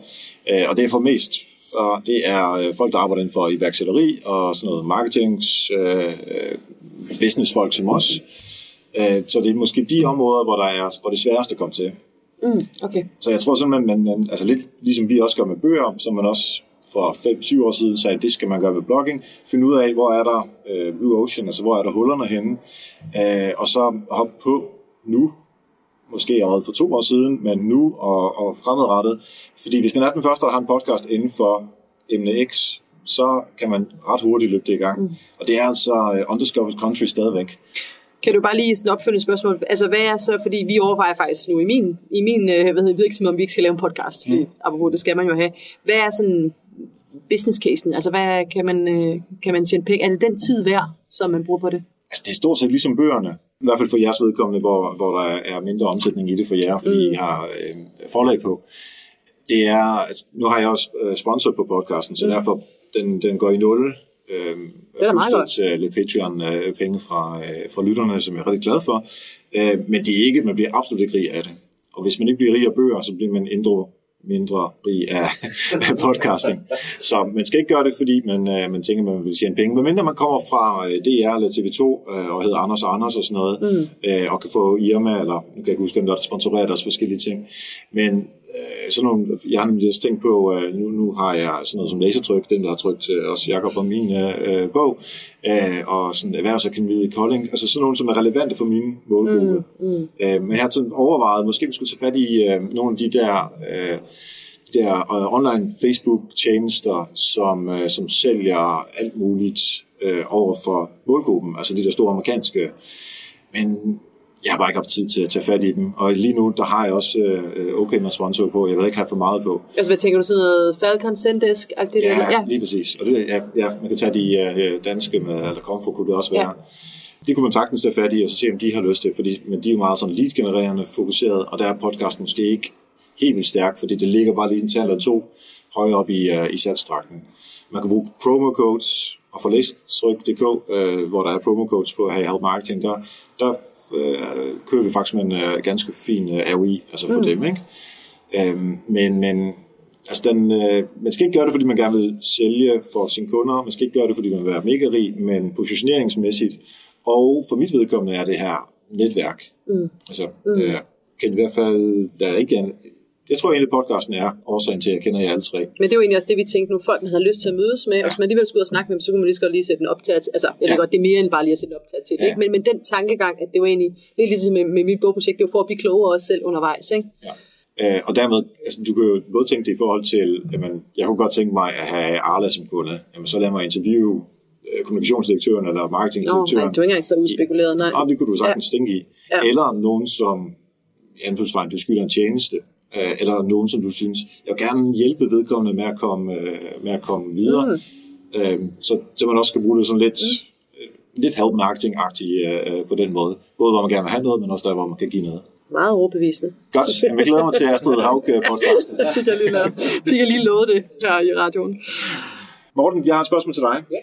E: Øh, Og det er for mest og det er øh, folk, der arbejder inden for iværksætteri og sådan noget marketings, øh, øh, businessfolk som os. Øh, så det er måske de områder, hvor, der er, hvor det er sværest at komme til.
B: Mm, okay.
E: Så jeg tror simpelthen, man, man, altså lidt ligesom vi også gør med bøger, som man også for 5-7 år siden sagde, det skal man gøre ved blogging. Finde ud af, hvor er der øh, Blue Ocean, altså hvor er der hullerne henne, øh, og så hoppe på nu, måske allerede for to år siden, men nu og, og fremadrettet. Fordi hvis man er den første, der har en podcast inden for emne X, så kan man ret hurtigt løbe det i gang. Mm. Og det er altså uh, undiscovered country stadigvæk.
B: Kan du bare lige sådan opfølgende spørgsmål? Altså, hvad er så, fordi vi overvejer faktisk nu i min, i min øh, hvad hedder, virksomhed, om vi ikke skal lave en podcast, mm. apropos det skal man jo have. Hvad er sådan business casen? Altså, hvad kan man, øh, kan man tjene penge? Er det den tid værd, som man bruger på det?
E: Altså, det er stort set ligesom bøgerne. I hvert fald for jeres vedkommende, hvor, hvor der er mindre omsætning i det for jer, fordi mm. I har øh, forlag på. Det er, altså, nu har jeg også øh, sponsor på podcasten, så mm. derfor den, den går i nul. Øh,
B: Det er meget godt.
E: til lidt Patreon-penge fra, øh, fra lytterne, som jeg er rigtig glad for. Øh, men det er ikke, man bliver absolut ikke rig af det. Og hvis man ikke bliver rig af bøger, så bliver man indre mindre rig af, af podcasting. Så man skal ikke gøre det, fordi man, øh, man tænker, man vil tjene penge. Men mindre man kommer fra øh, DR eller TV2 øh, og hedder Anders og Anders og sådan noget, mm. øh, og kan få Irma, eller nu kan jeg ikke huske, hvem er, der sponsorerer deres forskellige ting. Men øh, sådan nogle, jeg har nemlig også tænkt på, øh, nu, nu har jeg sådan noget som lasertryk, den der har trykt øh, også Jacob på min øh, bog, øh, og sådan erhvervsakademiet i Kolding, altså sådan nogle, som er relevante for min målgruppe. Mm, mm. Øh, men jeg har sådan overvejet, måske vi skulle tage fat i øh, nogle af de der, øh, de der øh, online Facebook-tjenester, som, øh, som sælger alt muligt øh, over for målgruppen, altså de der store amerikanske, men jeg har bare ikke haft tid til at tage fat i dem. Og lige nu, der har jeg også øh, okay med sponsor på. Jeg vil ikke have for meget på.
B: Altså, hvad tænker du, sådan noget Falcon Zendesk-agtigt?
E: Ja, ja, lige præcis. Og det, ja, ja, man kan tage de øh, danske med, eller Komfo kunne det også være.
B: Ja.
E: Det kunne man sagtens tage fat i, og så se, om de har lyst til, fordi, men de er jo meget sådan lead-genererende fokuseret, og der er podcasten måske ikke helt vildt stærk, fordi det ligger bare lige en tal eller to højere op i, uh, i salgstrakten. Man kan bruge promo codes, og for læstryk.dk, øh, hvor der er promo codes på Hey Help Marketing, der, der øh, kører vi faktisk med en øh, ganske fin øh, ROI, altså for mm. dem, ikke? Øhm, men, men altså den, øh, man skal ikke gøre det, fordi man gerne vil sælge for sine kunder. Man skal ikke gøre det, fordi man vil være mega rig, men positioneringsmæssigt. Og for mit vedkommende er det her netværk. Mm. Altså, mm. Øh, kan i hvert fald, der er ikke jeg tror egentlig, podcasten er årsagen til, at jeg kender jer alle tre.
B: Men det er jo egentlig også det, vi tænkte nu. Folk, man havde lyst til at mødes med, ja. og hvis man alligevel skulle ud og snakke med dem, så kunne man lige så godt lige sætte den op til. Altså, jeg ved
E: Ja.
B: godt, det er mere end bare lige at sætte den op til.
E: Ja.
B: ikke? Men, men den tankegang, at det var egentlig lidt ligesom med, med mit bogprojekt, det var for at blive klogere også selv undervejs. Ikke?
E: Ja. Øh, og dermed, altså, du kan jo både tænke det i forhold til, jamen, jeg kunne godt tænke mig at have Arla som kunde. Jamen, så lad mig interviewe øh, kommunikationsdirektøren eller
B: Nå, nej,
E: marketingdirektøren.
B: det var ikke engang så uspekuleret, nej.
E: Ja, det kunne du sagtens ja. tænke i.
B: Ja.
E: Eller nogen, som i anførselstegn, du skylder en tjeneste. Øh, eller nogen, som du synes, jeg vil gerne hjælpe vedkommende med at komme, øh, med at komme videre. Mm. Øh, så, så man også skal bruge det sådan lidt, mm. lidt help marketing-agtigt øh, på den måde. Både hvor man gerne vil have noget, men også der, hvor man kan give noget.
B: Meget overbevisende.
E: Godt, jeg glæder mig til Astrid Haug-podcasten.
B: fik, jeg lige, lavet- fik jeg lige lovet det her i radioen.
E: Morten, jeg har et spørgsmål til dig. Ja.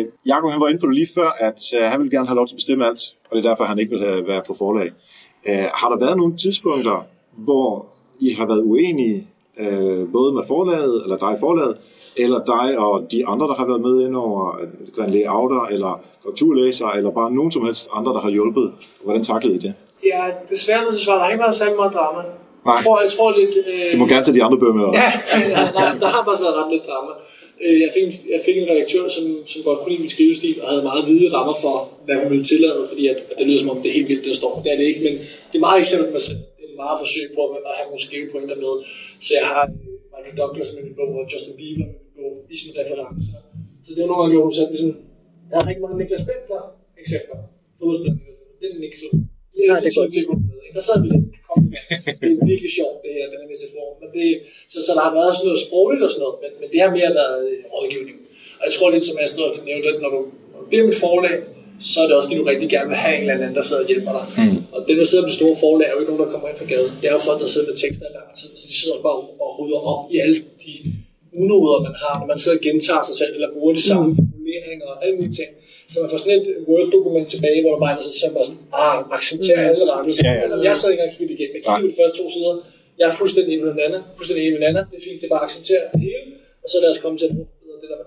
E: Øh, Jakob han var inde på det lige før, at øh, han ville gerne have lov til at bestemme alt, og det er derfor, han ikke vil have, være på forlag. Øh, har der været nogle tidspunkter, hvor I har været uenige, øh, både med forlaget, eller dig i forlaget, eller dig og de andre, der har været med ind over, øh, det kan være en layouter, eller korrekturlæser, eller bare nogen som helst andre, der har hjulpet. Hvordan taklede I det?
C: Ja, desværre nødt til at svare, der har ikke været særlig meget drama.
E: Nej.
C: Jeg tror, jeg tror lidt... Øh,
E: Du må gerne tage de andre bøger med.
C: Ja, ja, nej, der har faktisk været ret lidt drama. Øh, Jeg fik, en, jeg fik en redaktør, som, som godt kunne lide min skrivestil, og havde meget hvide rammer for, hvad hun ville tillade, fordi at, at det lyder som om, det er helt vildt, det der står. Det er det ikke, men det er meget eksempel mig selv. Er meget forsøg på at have nogle skrivepointer med. Så jeg har øh, Michael Douglas med min bog, og Justin Bieber med min bog, i sine referencer. Så det var nogle gange, hun satte sådan, jeg har rigtig mange Niklas Bentler eksempler. Fodboldspillere, det er
B: Nej,
C: efter
B: det er godt.
C: fik hun med, ikke? Der sad vi lidt, kom, det er virkelig sjovt, det her, den her metafor. Men det, så, så der har været sådan noget sprogligt og sådan noget, men, men det har mere været øh, rådgivning. Og jeg tror lidt, som Astrid også nævnte, at når du bliver mit forlag, så er det også fordi, du rigtig gerne vil have en eller anden, der sidder og hjælper dig. Mm. Og dem, der sidder på de store forlag, er jo ikke nogen, der kommer ind fra gaden. Det er jo folk, der sidder med tekster i lang tid, så de sidder bare og rydder op i alle de unoder, man har, når man sidder og gentager sig selv, eller bruger de samme mm. formuleringer og alle mulige ting. Så man får sådan et Word-dokument tilbage, hvor der bare er så bare sådan, ah, accepterer mm. alle rettelser. Ja, ja, ja. Jeg sidder ikke engang kigget igennem. Jeg kigger på de første to sider. Jeg er fuldstændig enig med Nana. Fuldstændig enig med Nana. Det er fint, det er bare at acceptere det hele. Og så lad os komme til at det der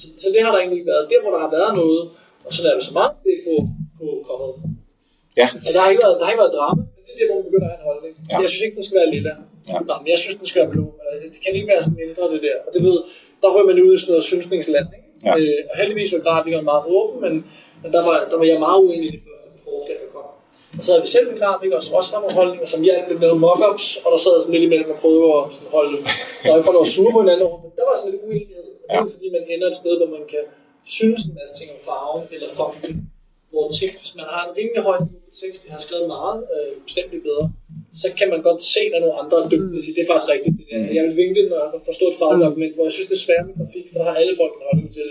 C: så, så, det har der egentlig været. Der, hvor der har været noget, og så er det så meget, det er på, på coveret.
E: Ja.
C: Og der har ikke været, der har ikke været drama, men det er der, hvor man begynder at have en holdning. Ja. Jeg synes ikke, den skal være lilla. Ja. Nej, men jeg synes, den skal være blå. Det kan ikke være sådan mindre, det der. Og det ved, der rører man ud i sådan noget synsningsland. Ikke? Ja. Øh, og heldigvis var grafikeren meget åben, men, men der, var, der var jeg meget uenig i det første forslag, der kom. Og så havde vi selv en grafiker, som også har nogle holdninger, som hjalp med noget mockups, og der sad sådan lidt imellem og prøvede at holde, der var ikke for noget sure på hinanden, men der var sådan lidt uenighed. Og det er fordi, man ender et sted, hvor man kan synes en masse ting om farven eller fonten, hvor tekst, hvis man har en rimelig høj tekst, de har skrevet meget, øh, bestemt bedre, så kan man godt se, når nogle andre er dygtige, mm. det er faktisk rigtigt. Det der. Jeg vil vinke det, når jeg forstår et fagligt argument, hvor jeg synes, det er svært med grafik, for der har alle folk en holdning til,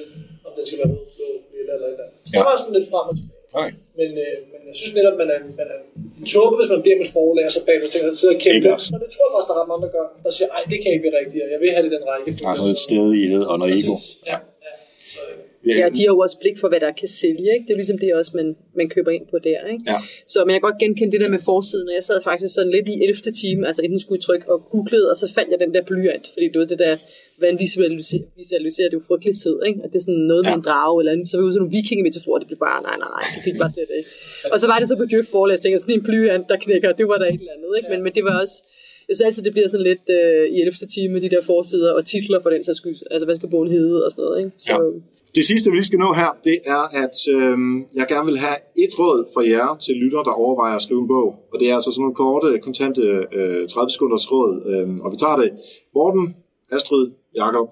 C: om den skal være rød, blå, lilla eller et eller andet. Så ja. der var sådan lidt frem og tilbage. Okay. Men, øh, men jeg synes netop, man er, man er en tåbe, hvis man bliver med et forlag, og så bagefter tænker, at sidder og kæmpe. Og det tror jeg faktisk, der er ret mange, der gør. Der siger, ej, det kan ikke være rigtigt, og jeg vil have det den række.
E: Der er sådan lidt stedighed og noget ego.
C: Ja, ja. Så, øh,
B: Ja, de har jo også blik for, hvad der kan sælge. Ikke? Det er ligesom det også, man, man køber ind på der. Ikke?
E: Ja.
B: Så men jeg kan godt genkende det der med forsiden, og jeg sad faktisk sådan lidt i 11. time, altså inden skulle trykke og googlede, og så fandt jeg den der blyant, fordi det var det der, hvordan visualiserer, visualiserer det jo frygtelighed, ikke? Og det er sådan noget med ja. en drage, eller så var det sådan nogle vikingemetaforer, det blev bare, nej, nej, nej, det fik bare slet ikke. Og så var det så på Djøf forlæs, tænkte sådan en blyant, der knækker, det var der et eller andet, ikke? Men, men det var også, jeg synes altid, det bliver sådan lidt øh, i 11. time med de der forsider og titler for den sags skyld. Altså, hvad skal bogen hedde og sådan noget, ikke? Så,
E: ja. Det sidste, vi lige skal nå her, det er, at øh, jeg gerne vil have et råd fra jer til lytter, der overvejer at skrive en bog. Og det er altså sådan nogle korte, kontante øh, 30 sekunders råd. Øh, og vi tager det. Morten, Astrid, Jakob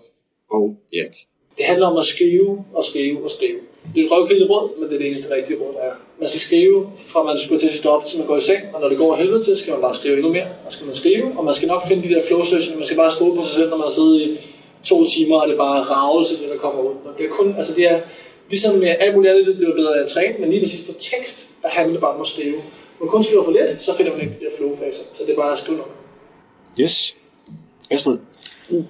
E: og Erik.
C: Det handler om at skrive og skrive og skrive. Det er et røvkildt råd, men det er det eneste rigtige råd, der er. Man skal skrive, fra man skulle til at stå op, til man går i seng, og når det går helvede til, skal man bare skrive endnu mere. Og skal man skrive, og man skal nok finde de der flow sessions, man skal bare stole på sig selv, når man sidder i to timer, og det er bare ravelse, det der kommer ud. Man bliver kun, altså det er, ligesom med alt muligt andet, det bliver bedre af at træne, men lige præcis på tekst, der handler det bare om at skrive. Når man kun skriver for lidt, så finder man ikke de der flow-faser, så det er bare at skrive noget.
E: Yes. Astrid?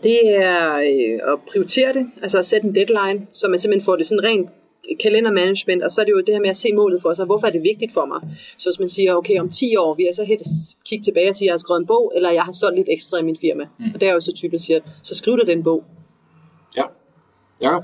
B: Det er øh, at prioritere det, altså at sætte en deadline, så man simpelthen får det sådan rent kalendermanagement, og så er det jo det her med at se målet for sig. Hvorfor er det vigtigt for mig? Så hvis man siger, okay, om 10 år vil jeg så helt kigge tilbage og sige, at jeg har skrevet en bog, eller jeg har solgt lidt ekstra i min firma. Mm. Og det er jo så typisk siger, så skriv dig den bog.
E: Ja. Ja.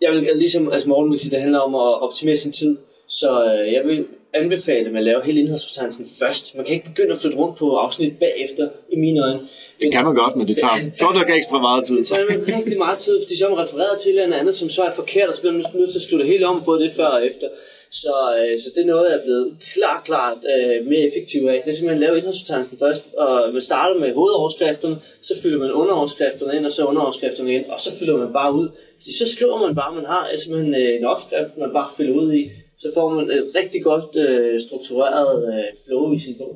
D: Jeg vil ligesom altså Morten vil sige, det handler om at optimere sin tid. Så øh, jeg vil anbefale at lave hele indholdsfortegnelsen først. Man kan ikke begynde at flytte rundt på afsnit bagefter, i mine øjne.
E: Det kan man godt, men det tager godt nok ekstra meget tid.
D: Det tager rigtig meget tid, fordi så er man refereret til eller andet, som så er forkert, og så bliver man nødt til at skrive det hele om, både det før og efter. Så, øh, så det er noget, jeg er blevet klart, klart øh, mere effektiv af. Det er simpelthen at lave indholdsfortegnelsen først, og man starter med hovedoverskrifterne, så fylder man underoverskrifterne ind, og så underoverskrifterne ind, og så fylder man bare ud. Fordi så skriver man bare, man har simpelthen øh, en opskrift, man bare fylder ud i, så får man et rigtig godt øh, struktureret øh, flow i sin bog.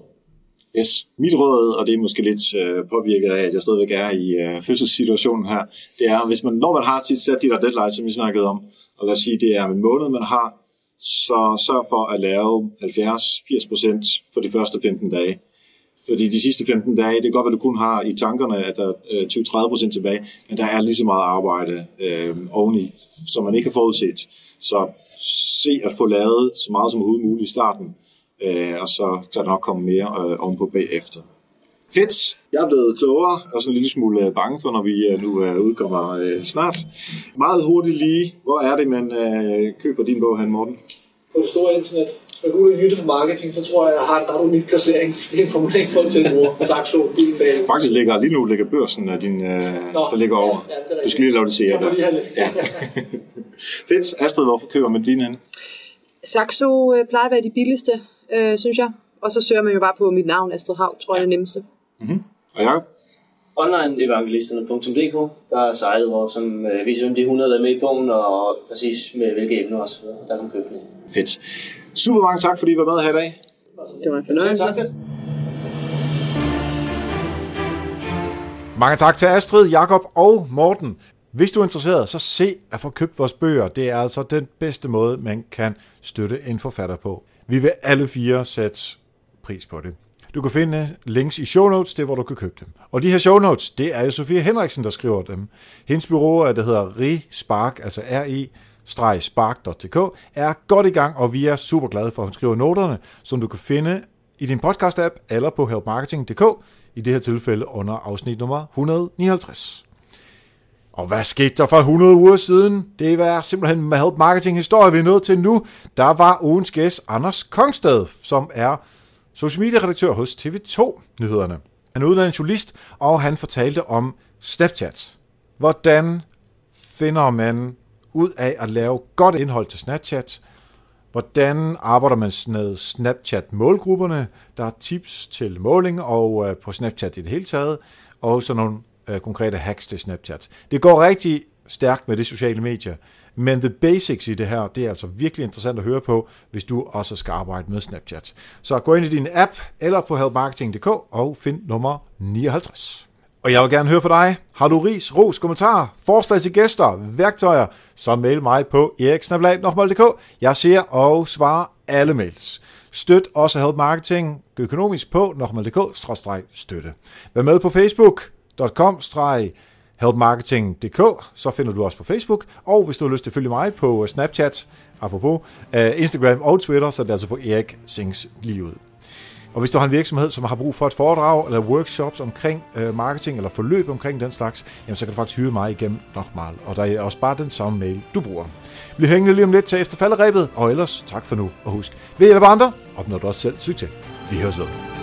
E: Yes. Mit råd, og det er måske lidt øh, påvirket af, at jeg stadigvæk er i øh, fødselssituationen her, det er, hvis man, når man har sit sat de der deadlines, som vi snakkede om, og lad os sige, det er en måned, man har, så sørg for at lave 70-80% for de første 15 dage. Fordi de sidste 15 dage, det er godt, at du kun har i tankerne, at der øh, er 20-30% tilbage, men der er lige så meget arbejde øh, oveni, som man ikke har forudset. Så se at få lavet så meget som overhovedet muligt i starten, øh, og så kan der nok komme mere øh, ovenpå bagefter. Fedt! Jeg er blevet klogere og sådan en lille smule øh, bange for, når vi øh, nu øh, udkommer øh, snart. Meget hurtigt lige, hvor er det, man øh, køber din bog, Han Morten?
C: På det store internet. Hvis man går ud Jytte for marketing, så tror jeg, jeg har, der har du min placering. Det er en formulering, folk til bruger. Saxo, din bag.
E: Faktisk ligger, lige nu ligger børsen af din, øh, Nå, der ligger over. Ja, ja, du skal lige lave det se.
C: Have det.
E: Ja. Fedt. Astrid, hvorfor køber man din hen?
B: Saxo øh, plejer at være de billigste, øh, synes jeg. Og så søger man jo bare på mit navn, Astrid Hav, tror jeg er det nemmeste.
E: Mm-hmm. Og jeg?
D: onlineevangelisterne.dk, der er sejlet, hvor som øh, viser, hvem de 100, der er med i bogen, og præcis med hvilke emner osv. Der kan man købe den.
E: Fedt. Super mange tak, fordi I var med her i dag.
B: Det var en fornøjelse.
C: Tak.
A: Mange tak til Astrid, Jakob og Morten. Hvis du er interesseret, så se at få købt vores bøger. Det er altså den bedste måde, man kan støtte en forfatter på. Vi vil alle fire sætte pris på det. Du kan finde links i show notes til, hvor du kan købe dem. Og de her show notes, det er jo Sofie Henriksen, der skriver dem. Hendes bureau, det hedder RISpark, altså R-I, spark.dk, er godt i gang, og vi er super glade for, at hun skriver noterne, som du kan finde i din podcast-app eller på helpmarketing.dk, i det her tilfælde under afsnit nummer 159. Og hvad skete der for 100 uger siden? Det var simpelthen med Help Marketing historie, vi er nået til nu. Der var ugens gæst Anders Kongsted, som er social media redaktør hos TV2 Nyhederne. Han er uddannet journalist, og han fortalte om Snapchat. Hvordan finder man ud af at lave godt indhold til Snapchat? Hvordan arbejder man med Snapchat-målgrupperne? Der er tips til måling og øh, på Snapchat i det hele taget, og så nogle øh, konkrete hacks til Snapchat. Det går rigtig stærkt med det sociale medier, men the basics i det her, det er altså virkelig interessant at høre på, hvis du også skal arbejde med Snapchat. Så gå ind i din app eller på helpmarketing.dk og find nummer 59. Og jeg vil gerne høre fra dig. Har du ris, ros, kommentarer, forslag til gæster, værktøjer, så mail mig på eriksnablag.dk. Jeg ser og svarer alle mails. Støt også Help Marketing økonomisk på nokmal.dk-støtte. Vær med på facebook.com helpmarketing.dk, så finder du os på Facebook, og hvis du har lyst til at følge mig på Snapchat, apropos, øh, Instagram og Twitter, så er det altså på Erik Sings lige ud. Og hvis du har en virksomhed, som har brug for et foredrag eller workshops omkring øh, marketing eller forløb omkring den slags, jamen så kan du faktisk hyre mig igennem Nochmal. Og der er også bare den samme mail, du bruger. Bliv hængende lige om lidt til efter falderæbet, og ellers tak for nu. Og husk, ved hjælp andre, opnår du også selv succes. Vi høres ved.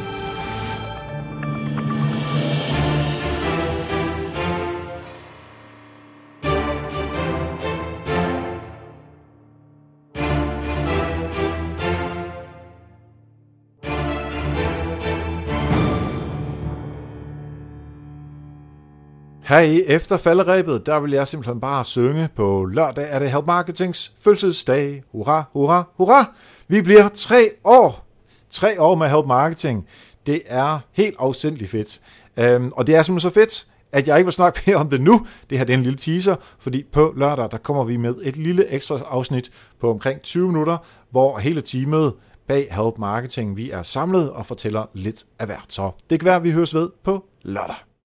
A: Her i efter falderæbet, der vil jeg simpelthen bare synge. På lørdag er det Help Marketings fødselsdag. Hurra, hurra, hurra! Vi bliver tre år. Tre år med Help Marketing. Det er helt afsindelig fedt. Um, og det er simpelthen så fedt, at jeg ikke vil snakke mere om det nu. Det her det er en lille teaser, fordi på lørdag, der kommer vi med et lille ekstra afsnit på omkring 20 minutter, hvor hele teamet bag Help Marketing, vi er samlet og fortæller lidt af hvert. Så det kan være, at vi høres ved på lørdag.